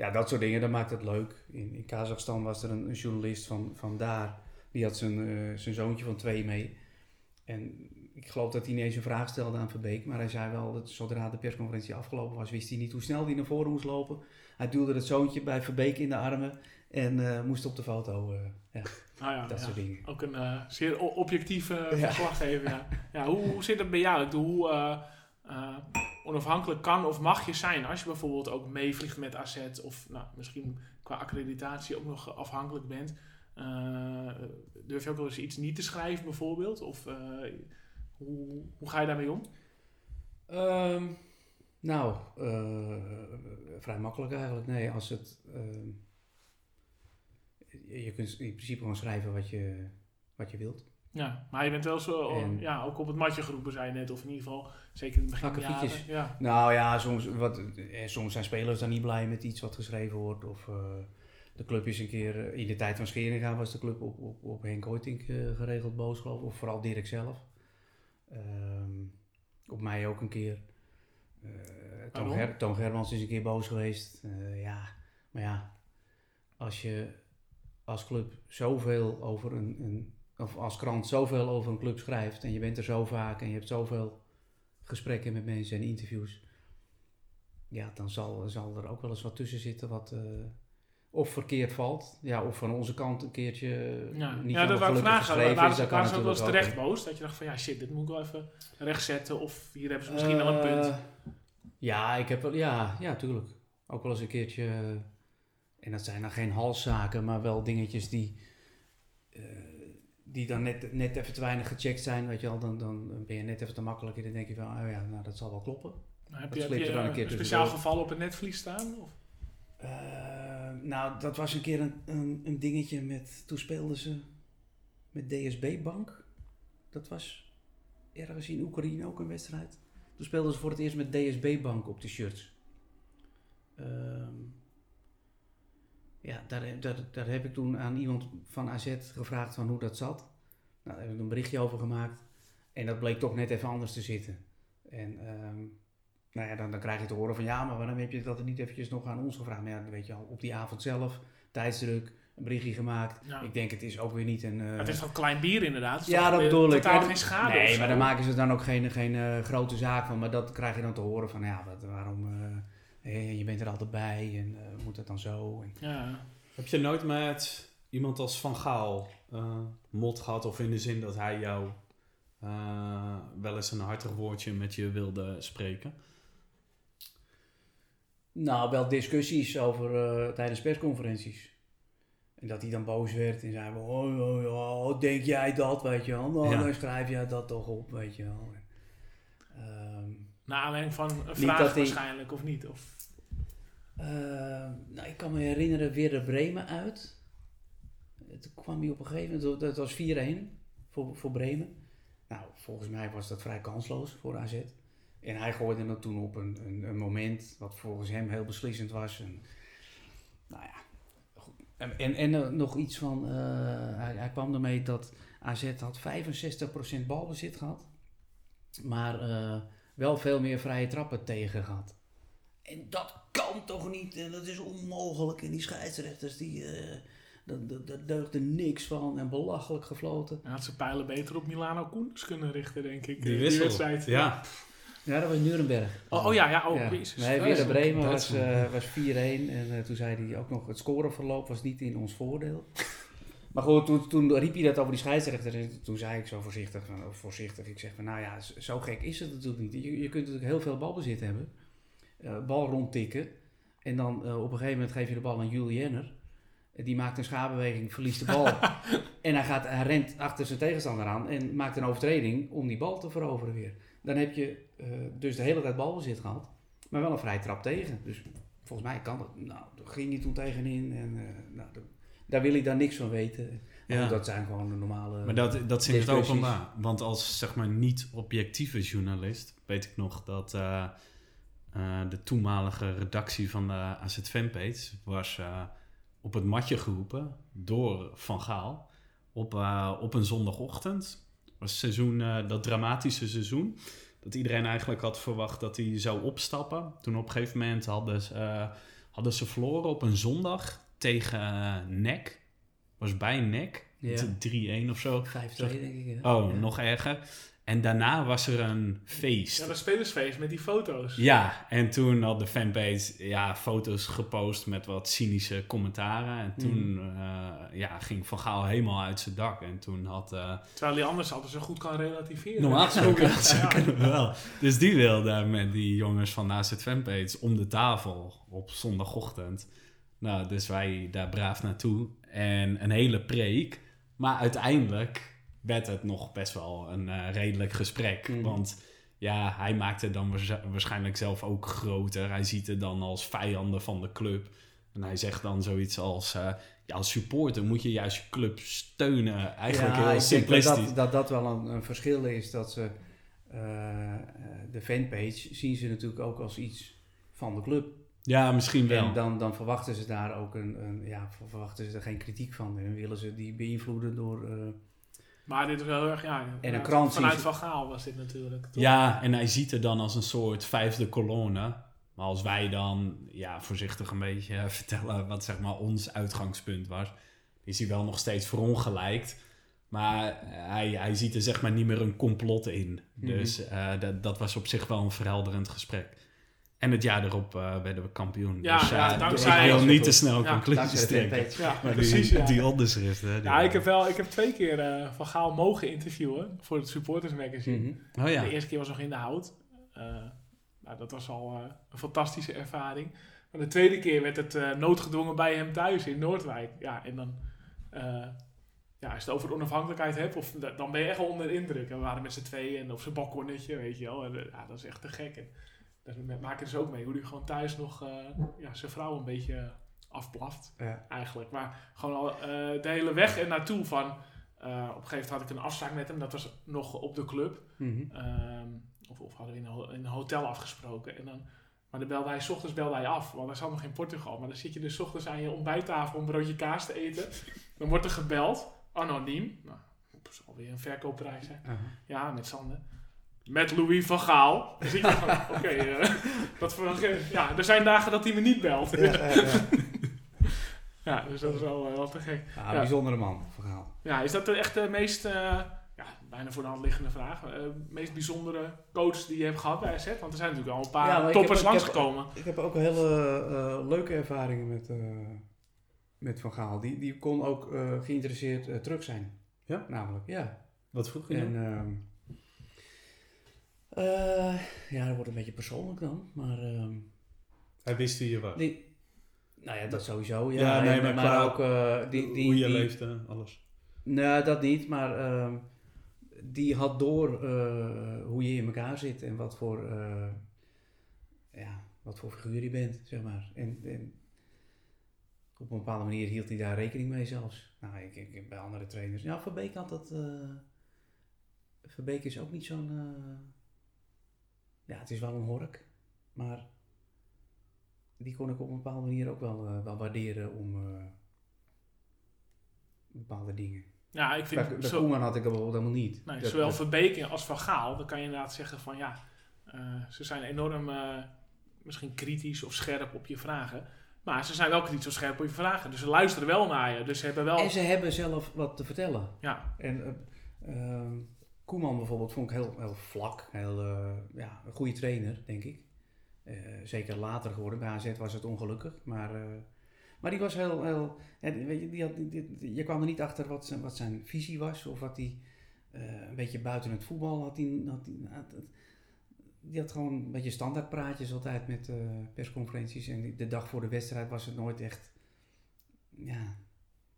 Ja, dat soort dingen, dat maakt het leuk. In, in Kazachstan was er een, een journalist van, van daar, die had zijn, eh, zijn zoontje van twee mee. En ik geloof dat hij niet eens een vraag stelde aan Verbeek, maar hij zei wel dat zodra de persconferentie afgelopen was, wist hij niet hoe snel hij naar voren moest lopen. Hij duwde het zoontje bij Verbeek in de armen en eh, moest op de foto. eh, ja, Nou ja, dat ja. soort dingen. Ook een zeer objectieve verslaggever. Ja. Ja, hoe, hoe zit het bij jou? Ik hoe onafhankelijk kan of mag je zijn als je bijvoorbeeld ook meevliegt met AZ of nou, misschien qua accreditatie ook nog afhankelijk bent? Eh, durf je ook wel eens iets niet te schrijven bijvoorbeeld? Of eh, hoe, hoe ga je daarmee om? Ehm, nou, eh, vrij makkelijk eigenlijk. Nee, als het. ehm, je je kunt in principe gewoon schrijven wat je, wat je wilt. Ja, maar je bent wel zo, En- ja, ook op het matje geroepen, zei je net. Of in ieder geval, zeker in het begin Akkefietjes. Ja. Nou ja, soms, wat, eh, soms zijn spelers dan niet blij met iets wat geschreven wordt. Of eh, de club is een keer. eh, in de tijd van Scheringa was de club op, op, op Henk Hoytink geregeld boos, geloof ik. Of vooral Dirk zelf. Ehm, op mij ook een keer. Eh, Toon, Waarom? Ger- Toon Germans is een keer boos geweest. Ja, maar ja, als je als club zoveel over een, een. Of als krant zoveel over een club schrijft. En je bent er zo vaak en je hebt zoveel gesprekken met mensen en interviews. Ja, dan zal, zal er ook wel eens wat tussen zitten wat. eh, of verkeerd valt. Ja, of van onze kant een keertje Ja, niet ja dat wou ik vragen. geschreven Waren is. Dat ze natuurlijk terecht boos? Dat je dacht van ja shit, dit moet ik wel even rechtzetten. Of hier hebben ze misschien wel een punt. Eh, Ja, ik heb wel, ja, ja, tuurlijk. Ook wel eens een keertje. eh, en dat zijn dan geen halszaken, maar wel dingetjes die. Die dan net, net even te weinig gecheckt zijn, weet je wel. Dan, dan ben je net even te makkelijk en dan denk je van, oh ja, nou dat zal wel kloppen. heb Dat je, heb je dan een een, keer speciaal tussendoor. geval op het netvlies staan? Of? Eh, nou, dat was een keer een, een, een dingetje met. Toen speelden ze met DSB Bank. Dat was ergens in Oekraïne ook een wedstrijd. Toen speelden ze voor het eerst met DSB Bank op de shirts. Ehm, ja, daar, daar, daar heb ik toen aan iemand van AZ gevraagd van hoe dat zat. Nou, daar heb ik een berichtje over gemaakt. En dat bleek toch net even anders te zitten. En ehm, nou ja, dan, dan krijg je te horen van ja, maar waarom heb je dat niet eventjes nog aan ons gevraagd? Maar ja, dan weet je al, op die avond zelf, tijdsdruk, een berichtje gemaakt. Ja. Ik denk het is ook weer niet een... eh, het is toch klein bier inderdaad? Ja, dat bedoel ik. Totaal geen schade Nee, maar daar maken ze dan ook geen, geen eh, grote zaak van. Maar dat krijg je dan te horen van ja, wat, waarom... eh, hé, je bent er altijd bij en eh, moet dat dan zo? En, Ja. Heb je nooit met iemand als Van Gaal eh, mot gehad? Of in de zin dat hij jou eh, wel eens een hartig woordje met je wilde spreken? Nou, wel discussies over eh, tijdens persconferenties. En dat hij dan boos werd en zei: Oh, oh, oh, oh, denk jij dat, weet je wel? Nou, Ja. dan schrijf jij dat toch op, weet je wel. Naar aanleiding van een Niet vraag dat hij- waarschijnlijk, of niet? Of, eh, nou, ik kan me herinneren, weer de Bremen uit. Toen kwam hij op een gegeven moment, dat was 4-1 voor, voor Bremen. Nou, volgens mij was dat vrij kansloos voor AZ. En hij gooide het toen op een, een, een moment wat volgens hem heel beslissend was. En, nou ja, goed. En, en, en eh, nog iets van, eh, hij, hij kwam ermee dat AZ had 65% balbezit gehad. Maar wel veel meer vrije trappen tegen gehad. En dat kan toch niet? En dat is onmogelijk. En die scheidsrechters, die, eh dat, dat, dat deugde niks van. En belachelijk gefloten. dan had ze pijlen beter op Milano Koenders kunnen richten, denk ik. Die eh, wedstrijd. Ja. Ja, dat was Nuremberg. Oh, oh ja, ja. Oh, Ja. Jezus. Nee, weer de Bremen was, eh, was 4-1. En eh, toen zei hij ook nog, het scoreverloop was niet in ons voordeel. Maar goed, toen, toen riep hij dat over die scheidsrechter. En toen zei ik zo voorzichtig, van, of voorzichtig, ik zeg van, nou ja, zo gek is het natuurlijk niet. Je, je kunt natuurlijk heel veel balbezit hebben. eh, bal rondtikken. En dan eh, op een gegeven moment geef je de bal aan Jules Jenner. Eh, Die maakt een schaarbeweging, verliest de bal. en hij, gaat, hij rent achter zijn tegenstander aan en maakt een overtreding om die bal te veroveren weer. Dan heb je dus de hele tijd balbezit gehad, maar wel een vrije trap tegen. Dus volgens mij kan dat. Nou, daar ging hij toen tegenin en nou, daar- wil ik dan niks van weten. Ja. Dat zijn gewoon de normale. Maar dat, dat zit het openbaar. Want als zeg maar niet-objectieve journalist weet ik nog dat eh, eh, de toenmalige redactie van de AZ Fanpage was eh, op het matje geroepen door Van Gaal op, op een zondagochtend. was seizoen, dat dramatische seizoen. Dat iedereen eigenlijk had verwacht dat hij zou opstappen. Toen op een gegeven moment hadden ze, hadden ze verloren op een zondag tegen eh, NEC. Was bij NEC. Ja. 3-1 of zo. 5-2 denk ik. hè? Oh, Ja. nog erger. En daarna was er een feest. Ja, dat spelersfeest met die foto's. Ja, en toen had de fanpage ja, foto's gepost met wat cynische commentaren. En toen eh, ja, ging Van Gaal helemaal uit zijn dak. En toen had... eh Terwijl die anders altijd zo goed kan relativeren. normaal gesproken kunnen wel. Dus die wilde met die jongens van naast het fanpage om de tafel op zondagochtend. Nou, dus wij daar braaf naartoe. En een hele preek. Maar uiteindelijk werd het nog best wel een eh, redelijk gesprek. Mhm. Want ja, hij maakte het dan waarsch- waarschijnlijk zelf ook groter. Hij ziet het dan als vijanden van de club. En hij zegt dan zoiets als... eh, ja, als supporter moet je juist je club steunen. Eigenlijk Ja, heel ik denk simplistisch. dat, dat dat wel een, een verschil is. Dat ze eh, de fanpage zien ze natuurlijk ook als iets van de club. Ja, misschien wel. En dan, dan verwachten ze daar ook een, een ja, ver- verwachten ze er geen kritiek van. En willen ze die beïnvloeden door. eh, Maar dit is wel heel erg, ja. een vanuit- krant Vanuit Van Gaal was dit natuurlijk. toch? Ja, en hij ziet het dan als een soort vijfde kolonne. Maar als wij dan ja, voorzichtig een beetje eh, vertellen wat zeg maar ons uitgangspunt was, is hij wel nog steeds verongelijkt. Maar hij, hij ziet er zeg maar niet meer een complot in. Mhm. Dus eh, dat, dat was op zich wel een verhelderend gesprek. En het jaar erop eh, werden we kampioen. Ja, dus ja, eh, dankzij- ik wil niet te snel Ja, conclusies de trekken. Ja, Maar precies. die, ja. die onderschrift, hè. die- Ja, ik heb wel, ik heb twee keer eh, Van Gaal mogen interviewen voor het Supporters Magazine. mhm. Oh ja. De eerste keer was nog in de hout. Nou, dat was al een fantastische ervaring. Maar de tweede keer werd het noodgedwongen bij hem thuis in Noordwijk. Ja, en dan... ja, als je het over onafhankelijkheid hebt, of, dan ben je echt onder de indruk. En we waren met z'n tweeën en op zijn balkonnetje, weet je wel. En, ja, dat is echt te gek. En daar maken ze ook mee. Hoe hij gewoon thuis nog eh, ja, zijn vrouw een beetje afblaft. Ja. Eigenlijk. Maar gewoon al eh, de hele weg en naartoe van... eh, op een gegeven moment had ik een afspraak met hem. Dat was nog op de club. Mhm. Ehm, of, of hadden we in een, ho- in een hotel afgesproken. En dan, maar dan belde hij, 's ochtends belde hij af, want hij zat nog in Portugal. Maar dan zit je dus 's ochtends aan je ontbijttafel om een broodje kaas te eten. Dan wordt er gebeld, anoniem. Nou, dat is alweer een verkoopprijs. Aha. Ja, met Sander. Met Louis van Gaal. Dan zit je van, oké, eh, wat voor een... Ja, er zijn dagen dat hij me niet belt. Ja, ja, ja. Ja, dus dat is wel, eh, wel te gek. Ja, Ja. bijzondere man, verhaal. Ja, is dat de echt de meest, eh, ja, bijna voor de hand liggende vraag, eh meest bijzondere coach die je hebt gehad bij AZ? Want er zijn natuurlijk al een paar toppers ik langsgekomen. Ik heb ook hele eh, leuke ervaringen met, eh, met Van Gaal. Die, die kon ook eh, geïnteresseerd terug zijn. Ja? Namelijk, ja. Wat vroeg je En, eh, ja, dat wordt een beetje persoonlijk dan. Maar ehm, Hij wist wie je was. die, nou ja, dat sowieso. Ja, Ja, nee, En- maar maar qua- ook eh, die, die, Hoe je die- leefde, alles. Nee, dat niet, maar ehm, die had door eh, hoe je in elkaar zit en wat voor, ja, wat voor figuur je bent, zeg maar. En, en op een bepaalde manier hield hij daar rekening mee zelfs. Nou, ik, ik, bij andere trainers. Ja, Verbeek had dat. eh Verbeek is ook niet zo'n. Ja, het is wel een hork, maar die kon ik op een bepaalde manier ook wel, eh, wel waarderen om eh, bepaalde dingen. Ja, ik vind Bij, bij zo, had ik dat bijvoorbeeld helemaal niet. nee, Dat- zowel dat- als Van Gaal, dan kan je inderdaad zeggen van ja, eh, ze zijn enorm misschien kritisch of scherp op je vragen. Maar ze zijn wel kritisch of scherp op je vragen. Dus ze luisteren wel naar je. Dus ze hebben wel... En ze hebben zelf wat te vertellen. Ja, En eh, ehm, Koeman bijvoorbeeld vond ik heel, heel vlak. Heel, eh, ja, een goede trainer, denk ik. Eh, zeker later geworden. Bij AZ was het ongelukkig. Maar, eh, maar die was heel... heel weet je, die had, je kwam er niet achter wat zijn, wat zijn visie was. Of wat hij... een beetje buiten het voetbal had die had gewoon een beetje standaardpraatjes altijd met persconferenties. En de dag voor de wedstrijd was het nooit echt... Ja,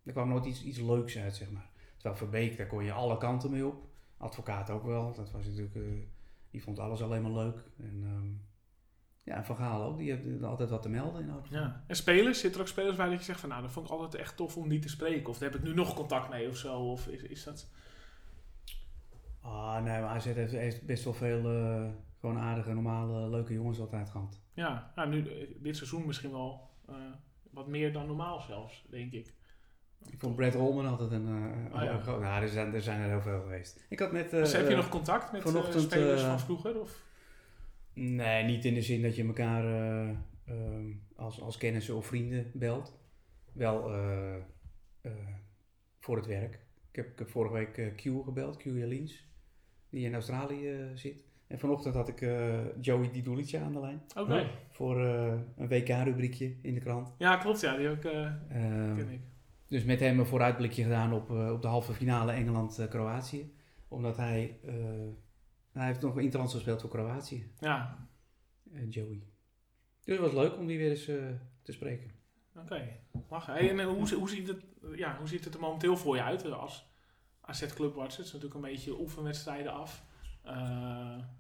er kwam nooit iets, iets leuks uit, zeg maar. Terwijl Verbeek, daar kon je alle kanten mee op. Advocaat ook wel. Dat was natuurlijk... eh, die vond alles alleen maar leuk. En ehm, ja, en Van Gaal ook. Die had altijd wat te melden in elk geval. ja. En spelers, zitten er ook spelers bij dat je zegt van nou, dat vond ik altijd echt tof om die te spreken. Of daar heb ik nu nog contact mee of zo. Of is, is dat... Ah, nee, maar AZ heeft, heeft best wel veel eh, gewoon aardige, normale, leuke jongens altijd gehad. Ja, nou, nu, eh, dit seizoen misschien wel wat meer dan normaal zelfs, denk ik. Ik vond Brad Holman altijd een... eh Oh, ja. groot- nou, er zijn, er zijn er heel veel geweest. Ik had eh, Dus heb je eh, nog contact met eh, vanochtend, spelers van vroeger? Of? Nee, niet in de zin dat je elkaar eh, ehm, als, als kennissen of vrienden belt. Wel voor het werk. Ik heb, ik heb vorige week Q gebeld, Q Jelins, die in Australië zit. En vanochtend had ik Joey Di Dulice aan de lijn. Oké. Voor eh, een WK-rubriekje in de krant. Ja, klopt. Ja, die ook, eh Ehm, ken ik. Dus met hem een vooruitblikje gedaan op, eh, op de halve finale Engeland-Kroatië. Omdat hij, eh, hij heeft nog interlands gespeeld voor Kroatië. Ja, eh, Joey. Dus het was leuk om die weer eens eh, te spreken. oké. Mag. Hey, en hoe, hoe, ziet het, ja, hoe ziet het er momenteel voor je uit als AZ Club Watch? Het is natuurlijk een beetje oefenwedstrijden af.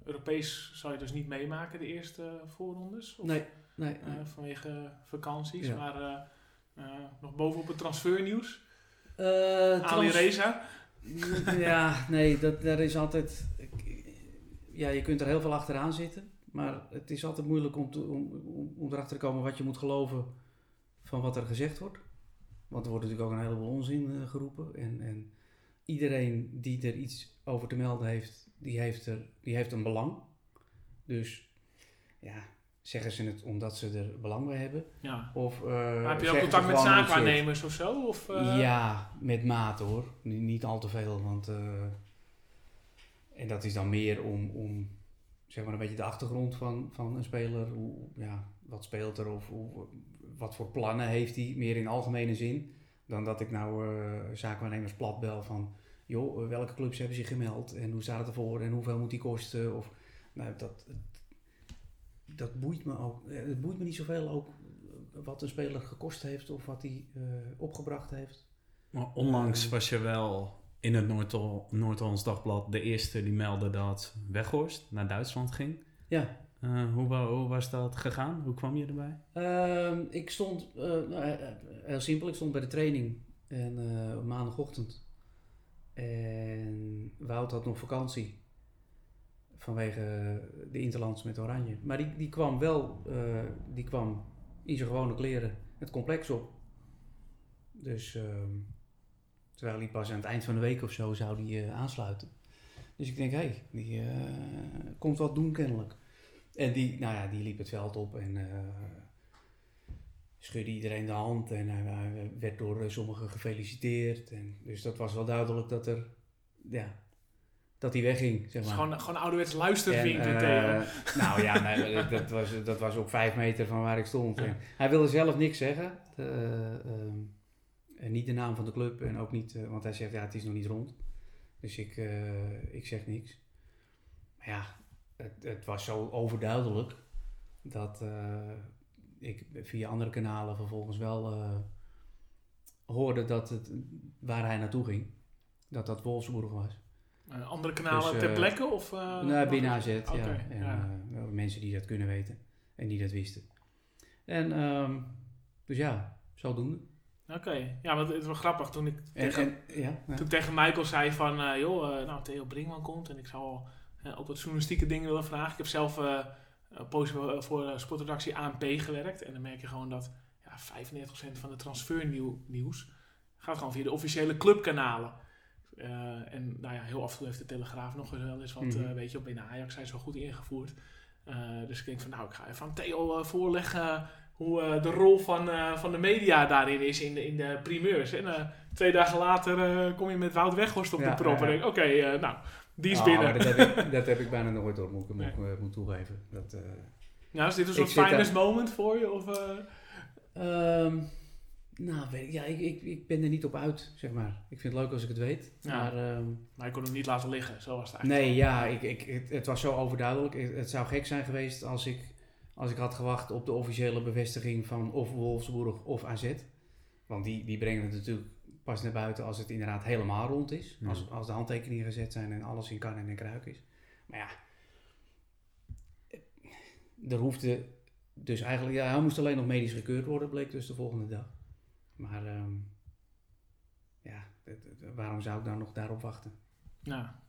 Europees zal je dus niet meemaken de eerste voorrondes? Of, Nee, nee. vanwege vakanties. Ja. Maar nog bovenop het transfernieuws. Eh, Ali Reza. ja, nee, dat, daar is altijd... Ja, je kunt er heel veel achteraan zitten. Maar het is altijd moeilijk om, te, om, om, om erachter te komen wat je moet geloven van wat er gezegd wordt. Want er wordt natuurlijk ook een heleboel onzin eh, geroepen. En, en iedereen die er iets over te melden heeft, die heeft, er, die heeft een belang. Dus ja, zeggen ze het omdat ze er belang bij hebben? Ja. Of, eh, heb je ook contact met zaakwaarnemers of zo? Of, eh, Ja, met mate hoor. Niet, niet al te veel, want... eh, en dat is dan meer om, om zeg maar een beetje de achtergrond van, van een speler. Hoe, ja, wat speelt er of hoe, wat voor plannen heeft hij, meer in algemene zin. Dan dat ik nou zaakwaarnemers plat bel van... joh, welke clubs hebben zich gemeld en hoe staat het ervoor en hoeveel moet die kosten? Of, nou, dat, dat boeit me ook. Eh, Het boeit me niet zoveel ook wat een speler gekost heeft of wat hij eh, opgebracht heeft. Maar onlangs was je wel in het Noord- Noord-Hollands Dagblad de eerste die meldde dat Weghorst naar Duitsland ging. Ja, Eh, hoe, wa- hoe was dat gegaan? Hoe kwam je erbij? Ehm, ik stond, eh, nou, eh, eh, heel simpel, ik stond bij de training en, eh, op maandagochtend. En Wout had nog vakantie vanwege de Interlands met Oranje. Maar die, die kwam wel, eh, die kwam in zijn gewone kleren het complex op. Dus ehm, terwijl hij pas aan het eind van de week of zo zou die eh, aansluiten. Dus ik denk, hé, hey, die eh, komt wat doen kennelijk. En die, nou ja, die liep het veld op en schudde iedereen de hand. En hij, werd door sommigen gefeliciteerd. En, dus dat was wel duidelijk dat er, ja, dat hij wegging, zeg Het maar. gewoon, gewoon ouderwets luistervinken En, tegen. eh, nou ja, nee, dat, was, dat was op vijf meter van waar ik stond. Hij wilde zelf niks zeggen. Eh, ehm, en niet de naam van de club en ook niet, eh, want hij zegt ja, het is nog niet rond. Dus ik, eh, ik zeg niks. Maar ja, het, het was zo overduidelijk dat eh, ik via andere kanalen vervolgens wel eh, hoorde dat het, waar hij naartoe ging, dat dat Wolfsburg was. Eh, andere kanalen Dus, ter eh, plekke? Of, eh, nog binnen? AZ, ja. En ja. mensen die dat kunnen weten en die dat wisten. En ehm, dus ja, zodoende. Oké, ja, want het is wel grappig toen ik En, tegen, en, ja, ja. toen ik tegen Michael zei van, joh, nou Theo Brinkman komt en ik zou ook wat journalistieke dingen willen vragen. Ik heb zelf poosje voor- sportredactie ANP gewerkt en dan merk je gewoon dat ja, 95% van de transfernieuws gaat gewoon via de officiële clubkanalen. Eh, en nou ja, heel af en toe heeft de Telegraaf nog wel eens wat, eh, weet je, op binnen Ajax zijn ze wel goed ingevoerd. Eh, dus ik denk van, nou, ik ga even aan Theo voorleggen hoe eh, de rol van, eh, van de media daarin is in de, in de primeurs. En eh, twee dagen later eh, kom je met Wout Weghorst op Ja, de prop ja, en denk oké, eh, nou, die is Oh, binnen. dat, heb ik, dat heb ik bijna nooit door, moet ik, moet, Nee. ik, eh, moet toegeven. Dat, eh, Ja, is dit een soort finest moment voor je? Of, eh? Nou, ja, ik, ik, ik ben er niet op uit, zeg maar. Ik vind het leuk als ik het weet. Ja. Maar ehm, Maar ik kon hem niet laten liggen, zo was het eigenlijk. nee, ja, ik, ik, het, het was zo overduidelijk. Het, het zou gek zijn geweest als ik, als ik had gewacht op de officiële bevestiging van of Wolfsburg of AZ. Want die, die brengen het natuurlijk pas naar buiten als het inderdaad helemaal rond is. Ja. Als, als de handtekeningen gezet zijn en alles in kan en in kruik is. Maar ja, er hoefde dus eigenlijk, ja, hij moest alleen nog medisch gekeurd worden, bleek dus de volgende dag. Maar ehm, ja, waarom zou ik dan nog daarop wachten? Ja.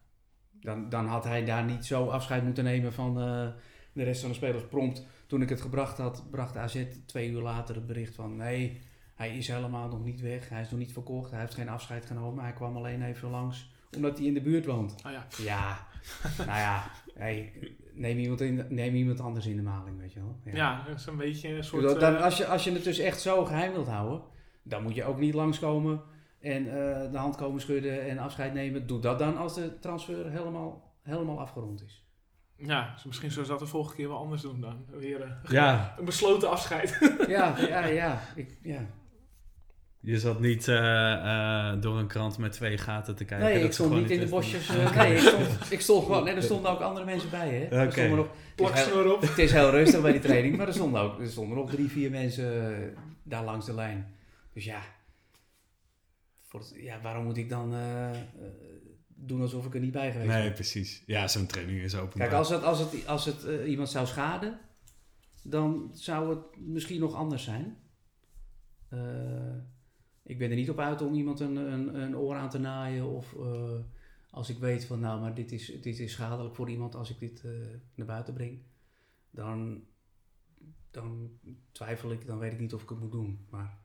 Dan, dan had hij daar niet zo afscheid moeten nemen van eh, de rest van de spelers. Prompt, toen ik het gebracht had, bracht AZ twee uur later het bericht van... Nee, hij is helemaal nog niet weg. Hij is nog niet verkocht. Hij heeft geen afscheid genomen. Hij kwam alleen even langs, omdat hij in de buurt woont. Oh ja. Ja, nou ja, hey, neem, iemand in, neem iemand anders in de maling, weet je wel. Ja, dat is een beetje een soort... dan, eh, als, je, als je het dus echt zo geheim wilt houden, dan moet je ook niet langskomen en eh, de hand komen schudden en afscheid nemen. Doe dat dan als de transfer helemaal, helemaal afgerond is. ja, dus misschien zullen ze dat de volgende keer wel anders doen dan. Weer eh, Ja, een besloten afscheid. Ja, ja, ja. Ik, ja. je zat niet eh, eh, door een krant met twee gaten te kijken. Nee, dat ik ze stond niet in de bosjes. nee, ik stond, ik stond gewoon. Nee, er stonden ook andere mensen bij, hè? Er Oké. stonden nog, het, is heel, Plaksnor op. het is heel rustig bij die training, maar er stonden ook er stonden nog drie, vier mensen daar langs de lijn. Dus ja, voor het- ja waarom moet ik dan eh, eh, doen alsof ik er niet bij geweest ben? Nee, precies. Ja, zo'n training is openbaar. Kijk, als het, als het, als het eh, iemand zou schaden, dan zou het misschien nog anders zijn. Ik ben er niet op uit om iemand een, een, een oor aan te naaien. Of als ik weet van, nou, maar dit is, dit is schadelijk voor iemand als ik dit naar buiten breng. Dan, dan twijfel ik, dan weet ik niet of ik het moet doen. Maar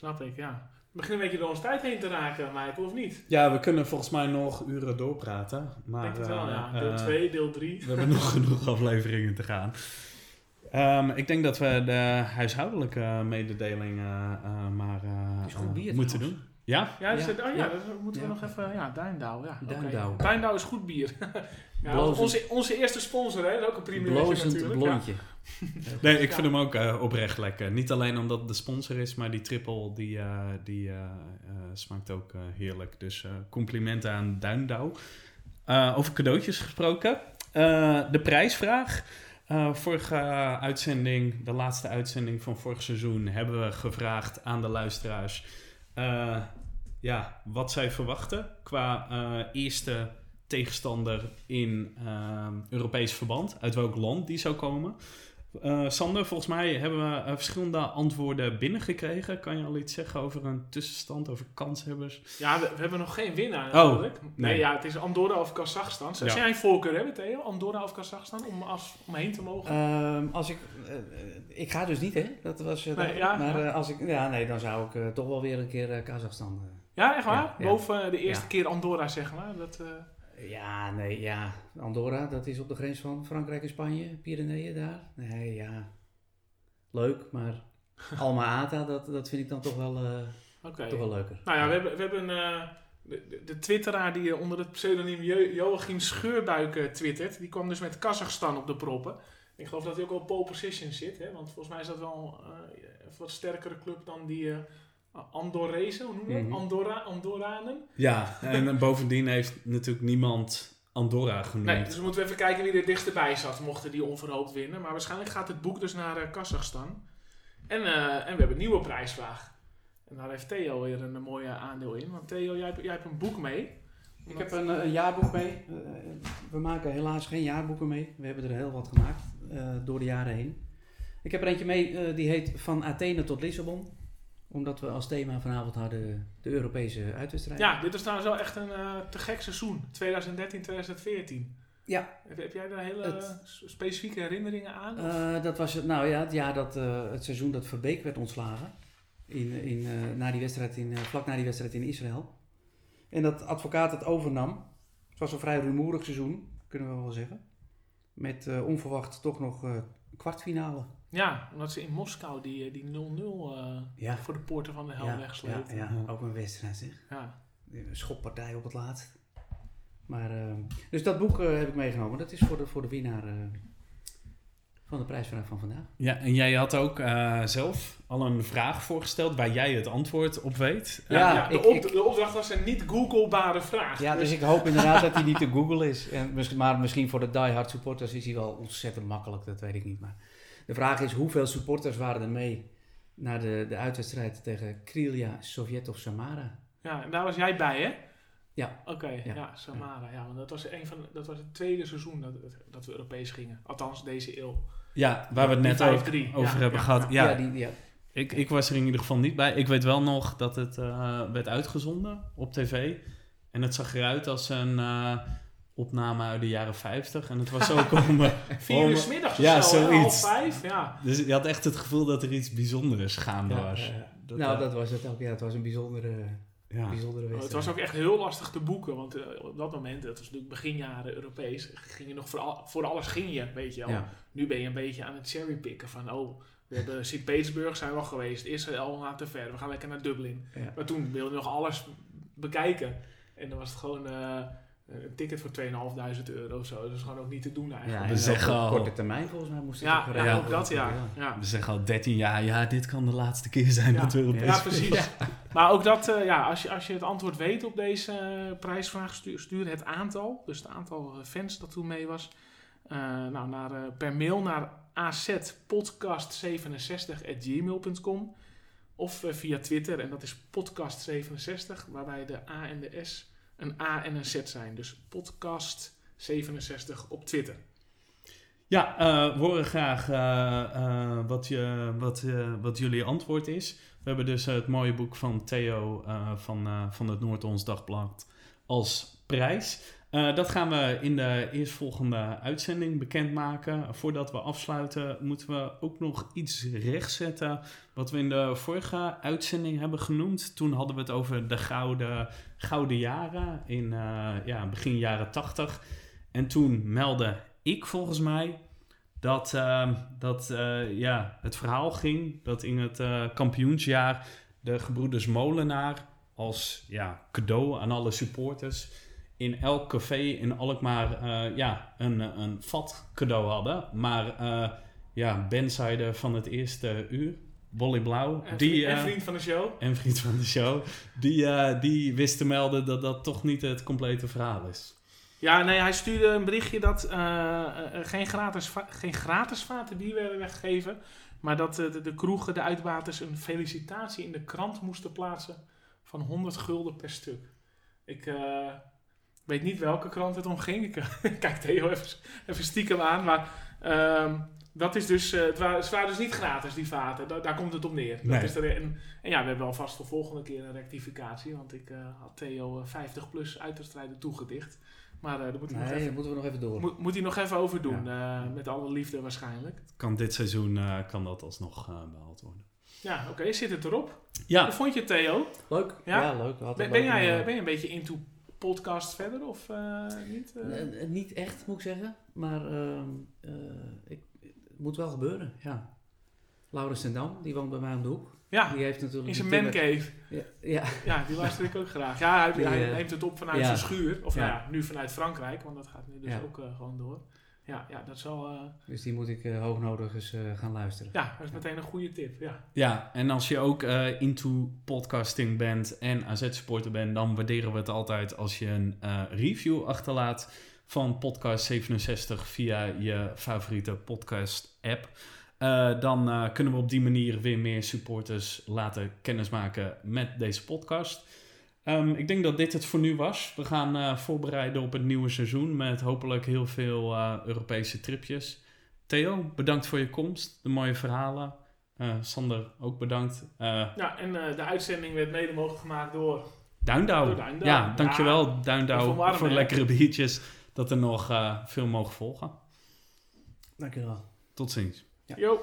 Snap ik, ja. We beginnen een beetje door ons tijd heen te raken, Michael, of niet? Ja, we kunnen volgens mij nog uren doorpraten. Ik Maar, denk het wel, eh, ja. Deel eh, 2, deel 3. We hebben nog genoeg afleveringen te gaan. Ehm, ik denk dat we de huishoudelijke mededelingen eh, maar eh, is goed eh, bier moeten trouwens. doen. Ja? Ja, dus, Ja. oh ja, Ja. dat moeten we Ja. nog even... Ja, Duindouw, ja. Duindouw is goed bier. ja, onze, onze eerste sponsor, hè. Dat is ook een primeurtje blozend natuurlijk. blondje. Nee, ik Ja. vind hem ook eh, oprecht lekker. Niet alleen omdat het de sponsor is, maar die triple die, eh, die eh, eh, smaakt ook eh, heerlijk. Dus eh, complimenten aan Duindouw. Eh, over cadeautjes gesproken. Eh, de prijsvraag. Eh, vorige uitzending, de laatste uitzending van vorig seizoen, hebben we gevraagd aan de luisteraars eh, ja, wat zij verwachten qua eh, eerste tegenstander in ehm, Europees verband. Uit welk land die zou komen. Eh, Sander, volgens mij hebben we eh, verschillende antwoorden binnengekregen. Kan je al iets zeggen over een tussenstand, over kanshebbers? Ja, we, we hebben nog geen winnaar Oh, natuurlijk. nee. nee. ja, het is Andorra of Kazachstan. Zou Ja. jij een voorkeur hebben, Theo? Andorra of Kazachstan, om, als, om heen te mogen? Ehm, als ik, eh, ik ga dus niet, hè? Dat was, Nee, dat- ja, maar ja. eh, als ik, ja, nee, dan zou ik eh, toch wel weer een keer Kazachstan. ja, echt waar? ja, ja. Boven de eerste Ja. keer Andorra, zeg maar. Dat, eh, Ja, nee, ja. Andorra, dat is op de grens van Frankrijk en Spanje, Pyreneeën daar. Nee, ja. Leuk, maar Alma Ata, dat, dat vind ik dan toch wel, eh, toch wel leuker. Nou ja, we hebben, we hebben eh, de, twitteraar die eh, onder het pseudoniem Jo- Joachim Scheurbuik twittert. Die kwam dus met Kazachstan op de proppen. Ik geloof dat hij ook al pole position zit. Hè? Want volgens mij is dat wel een wat sterkere club dan die Andorrezen. Hoe noem je dat? Mhm. Andorra, Andorranen. Ja, en eh, bovendien heeft natuurlijk niemand Andorra genoemd. Nee, dus we moeten even kijken wie er dichtstbij zat. Mochten die onverhoopt winnen. Maar waarschijnlijk gaat het boek dus naar eh, Kazachstan. En, eh, en we hebben een nieuwe prijsvraag. En daar heeft Theo weer een, mooie aandeel in. Want Theo, jij, hebt- jij hebt een boek mee. Ik heb een, eh, een jaarboek mee. Eh, we maken helaas geen jaarboeken mee. We hebben er heel wat gemaakt eh, door de jaren heen. Ik heb er eentje mee, eh, die heet Van Athene tot Lissabon. Omdat we als thema vanavond hadden de Europese uitwedstrijd. Ja, dit is trouwens wel echt een eh, te gek seizoen. 2013, 2014. Ja. Heb, heb jij daar hele Het- specifieke herinneringen aan? Eh, dat was het, nou ja, het jaar dat eh, het seizoen dat Verbeek werd ontslagen. In, in, na die wedstrijd in, vlak na die wedstrijd in Israël. En dat advocaat het overnam. Het was een vrij rumoerig seizoen, kunnen we wel zeggen. Met onverwacht toch nog kwartfinale. Ja, omdat ze in Moskou die, eh, die 0-0 eh, Ja. voor de poorten van de hel ja, wegsleept. ja, ja, ook een wedstrijd zeg. Ja. Een schoppartij op het laatst. Maar, eh, dus dat boek eh, heb ik meegenomen. Dat is voor de, voor de winnaar eh, van de prijsvraag van vandaag. Ja, en jij had ook eh, zelf al een vraag voorgesteld waar jij het antwoord op weet. Ja, de, ik- op- ik- de opdracht was een niet googlebare vraag. Ja, dus ik hoop inderdaad dat hij niet te Google is. En, maar misschien voor de diehard supporters is hij wel ontzettend makkelijk, dat weet ik niet. Maar de vraag is, hoeveel supporters waren er mee naar de, de uitwedstrijd tegen Krylia, Sovjet of Samara? Ja, en daar was jij bij, hè? Ja. Oké, ja, Ja. Samara. Ja, want dat was, een van, dat was het tweede seizoen dat, dat we Europees gingen. Althans, deze eeuw. Ja, waar we het net Die ook 5-3, over ja, hebben ja, gehad. Ja, Ja, die, ja. Ik, ik was er in ieder geval niet bij. Ik weet wel nog dat het eh, werd uitgezonden op tv. En het zag eruit als een eh, opname uit de jaren 50. En het was ook om... eh, Vier uur 's middags of Ja, zo, zoiets. half vijf. Ja. dus je had echt het gevoel dat er iets bijzonders gaande Ja, was. eh, Dat, nou, eh, dat was het ook. Ja, het was een bijzondere, ja. bijzondere Oh, wedstrijd. het was ook echt heel lastig te boeken, want eh, op dat moment, dat was natuurlijk beginjaren Europees, ging je nog voor, al- voor alles ging je, weet je wel. Ja. Nu ben je een beetje aan het cherrypicken van, oh, we hebben Sint-Petersburg zijn we al geweest, Israël naar te ver, we gaan lekker naar Dublin. Ja. Maar toen wilde je nog alles bekijken en dan was het gewoon eh, een ticket voor 2.500 euro of zo. Dat is gewoon ook niet te doen Ja, eigenlijk. en We zeggen op al- korte termijn volgens mij moest het Ja, ook ja, geregeld ook dat ja. ja. We zeggen al 13 jaar, ja, dit kan de laatste keer zijn Ja. dat we Europees Ja, precies. Maar ook dat, eh, ja, als je, als je het antwoord weet op deze eh, prijsvraag, stuur, stuur het aantal, dus het aantal eh, fans dat toen mee was, eh, nou, naar, eh, per mail naar azpodcast67.gmail.com of eh, via Twitter, en dat is podcast67, waarbij de A en de S een A en een Z zijn. Dus podcast67 op Twitter. Ja, eh, we horen graag eh, eh, wat, je, wat, wat jullie antwoord is. We hebben dus het mooie boek van Theo van, van het Noord-Ons Dagblad als prijs. Eh, dat gaan we in de eerstvolgende uitzending bekendmaken. Voordat we afsluiten moeten we ook nog iets rechtzetten wat we in de vorige uitzending hebben genoemd. Toen hadden we het over de gouden, gouden jaren in eh, ja, begin jaren tachtig. En toen meldde ik volgens mij dat, eh, dat ja, het verhaal ging dat in het kampioensjaar de gebroeders Molenaar als ja, cadeau aan alle supporters in elk café in Alkmaar eh, ja, een, een vat cadeau hadden. Maar eh ja, Ben van het eerste uur, Bolly Blauw, En, die, en eh, vriend van de show. en vriend van de show, die, eh, die wist te melden dat dat toch niet het complete verhaal is. Ja, nee, hij stuurde een berichtje dat eh, geen, gratis geen gratis vaten bier werden weggegeven. Maar dat eh, de, de kroegen, de uitbaters, een felicitatie in de krant moesten plaatsen van 100 gulden per stuk. Ik, eh, weet niet welke krant het om ging. Ik eh, kijk Theo even, even stiekem aan. Maar ehm, dat is dus, eh, het, waren, dus niet gratis, die vaten. Da- daar komt het op neer. Dat Nee. is er, en, en ja, we hebben alvast voor volgende keer een rectificatie. Want ik eh, had Theo eh, 50 plus uiterstrijden toegedicht. Maar eh daar moet hij, nog Nee, even, moeten we nog even door. moet, moet hij nog even over doen. eh, met alle liefde waarschijnlijk. Kan dit seizoen eh, kan dat alsnog eh, behaald worden. Ja, oké, zit het erop. Ja, Hoe vond je het, Theo? Leuk. Ja? Ja, leuk. Ben, ben, jij, eh, eh, ben je een beetje into podcast verder of eh, niet? eh? Eh, niet echt, moet ik zeggen. Maar ehm, eh, ik, het moet wel gebeuren, ja. Laurens ten Dam, die woont bij mij om de hoek. ja, Die heeft natuurlijk... in zijn mancave. Ja, ja, Ja, die luister ik ook graag. Ja, hij, Die, hij neemt het op vanuit ja. zijn schuur. Of Ja. nou ja, nu vanuit Frankrijk, want dat gaat nu dus ook gewoon door. Ja, ja, dat wel... eh, dus die moet ik eh, hoognodig eens eh, gaan luisteren. ja, dat is meteen een goede tip. Ja, ja, en als je ook into podcasting bent en AZ-supporter bent, dan waarderen we het altijd als je een review achterlaat van Podcast 67 via je favoriete podcast-app. Dan kunnen we op die manier weer meer supporters laten kennismaken met deze podcast. Ehm, ik denk dat dit het voor nu was. We gaan eh, voorbereiden op het nieuwe seizoen met hopelijk heel veel eh, Europese tripjes. Theo, bedankt voor je komst, de mooie verhalen. Eh, Sander, ook bedankt. Eh ja en eh, de uitzending werd mede mogelijk gemaakt door... Duindouw. Ja, dankjewel Ja, Duindouw even warm, voor hè? lekkere biertjes. Dat er nog eh, veel mogen volgen. Dankjewel. Tot ziens. Ja. Yo.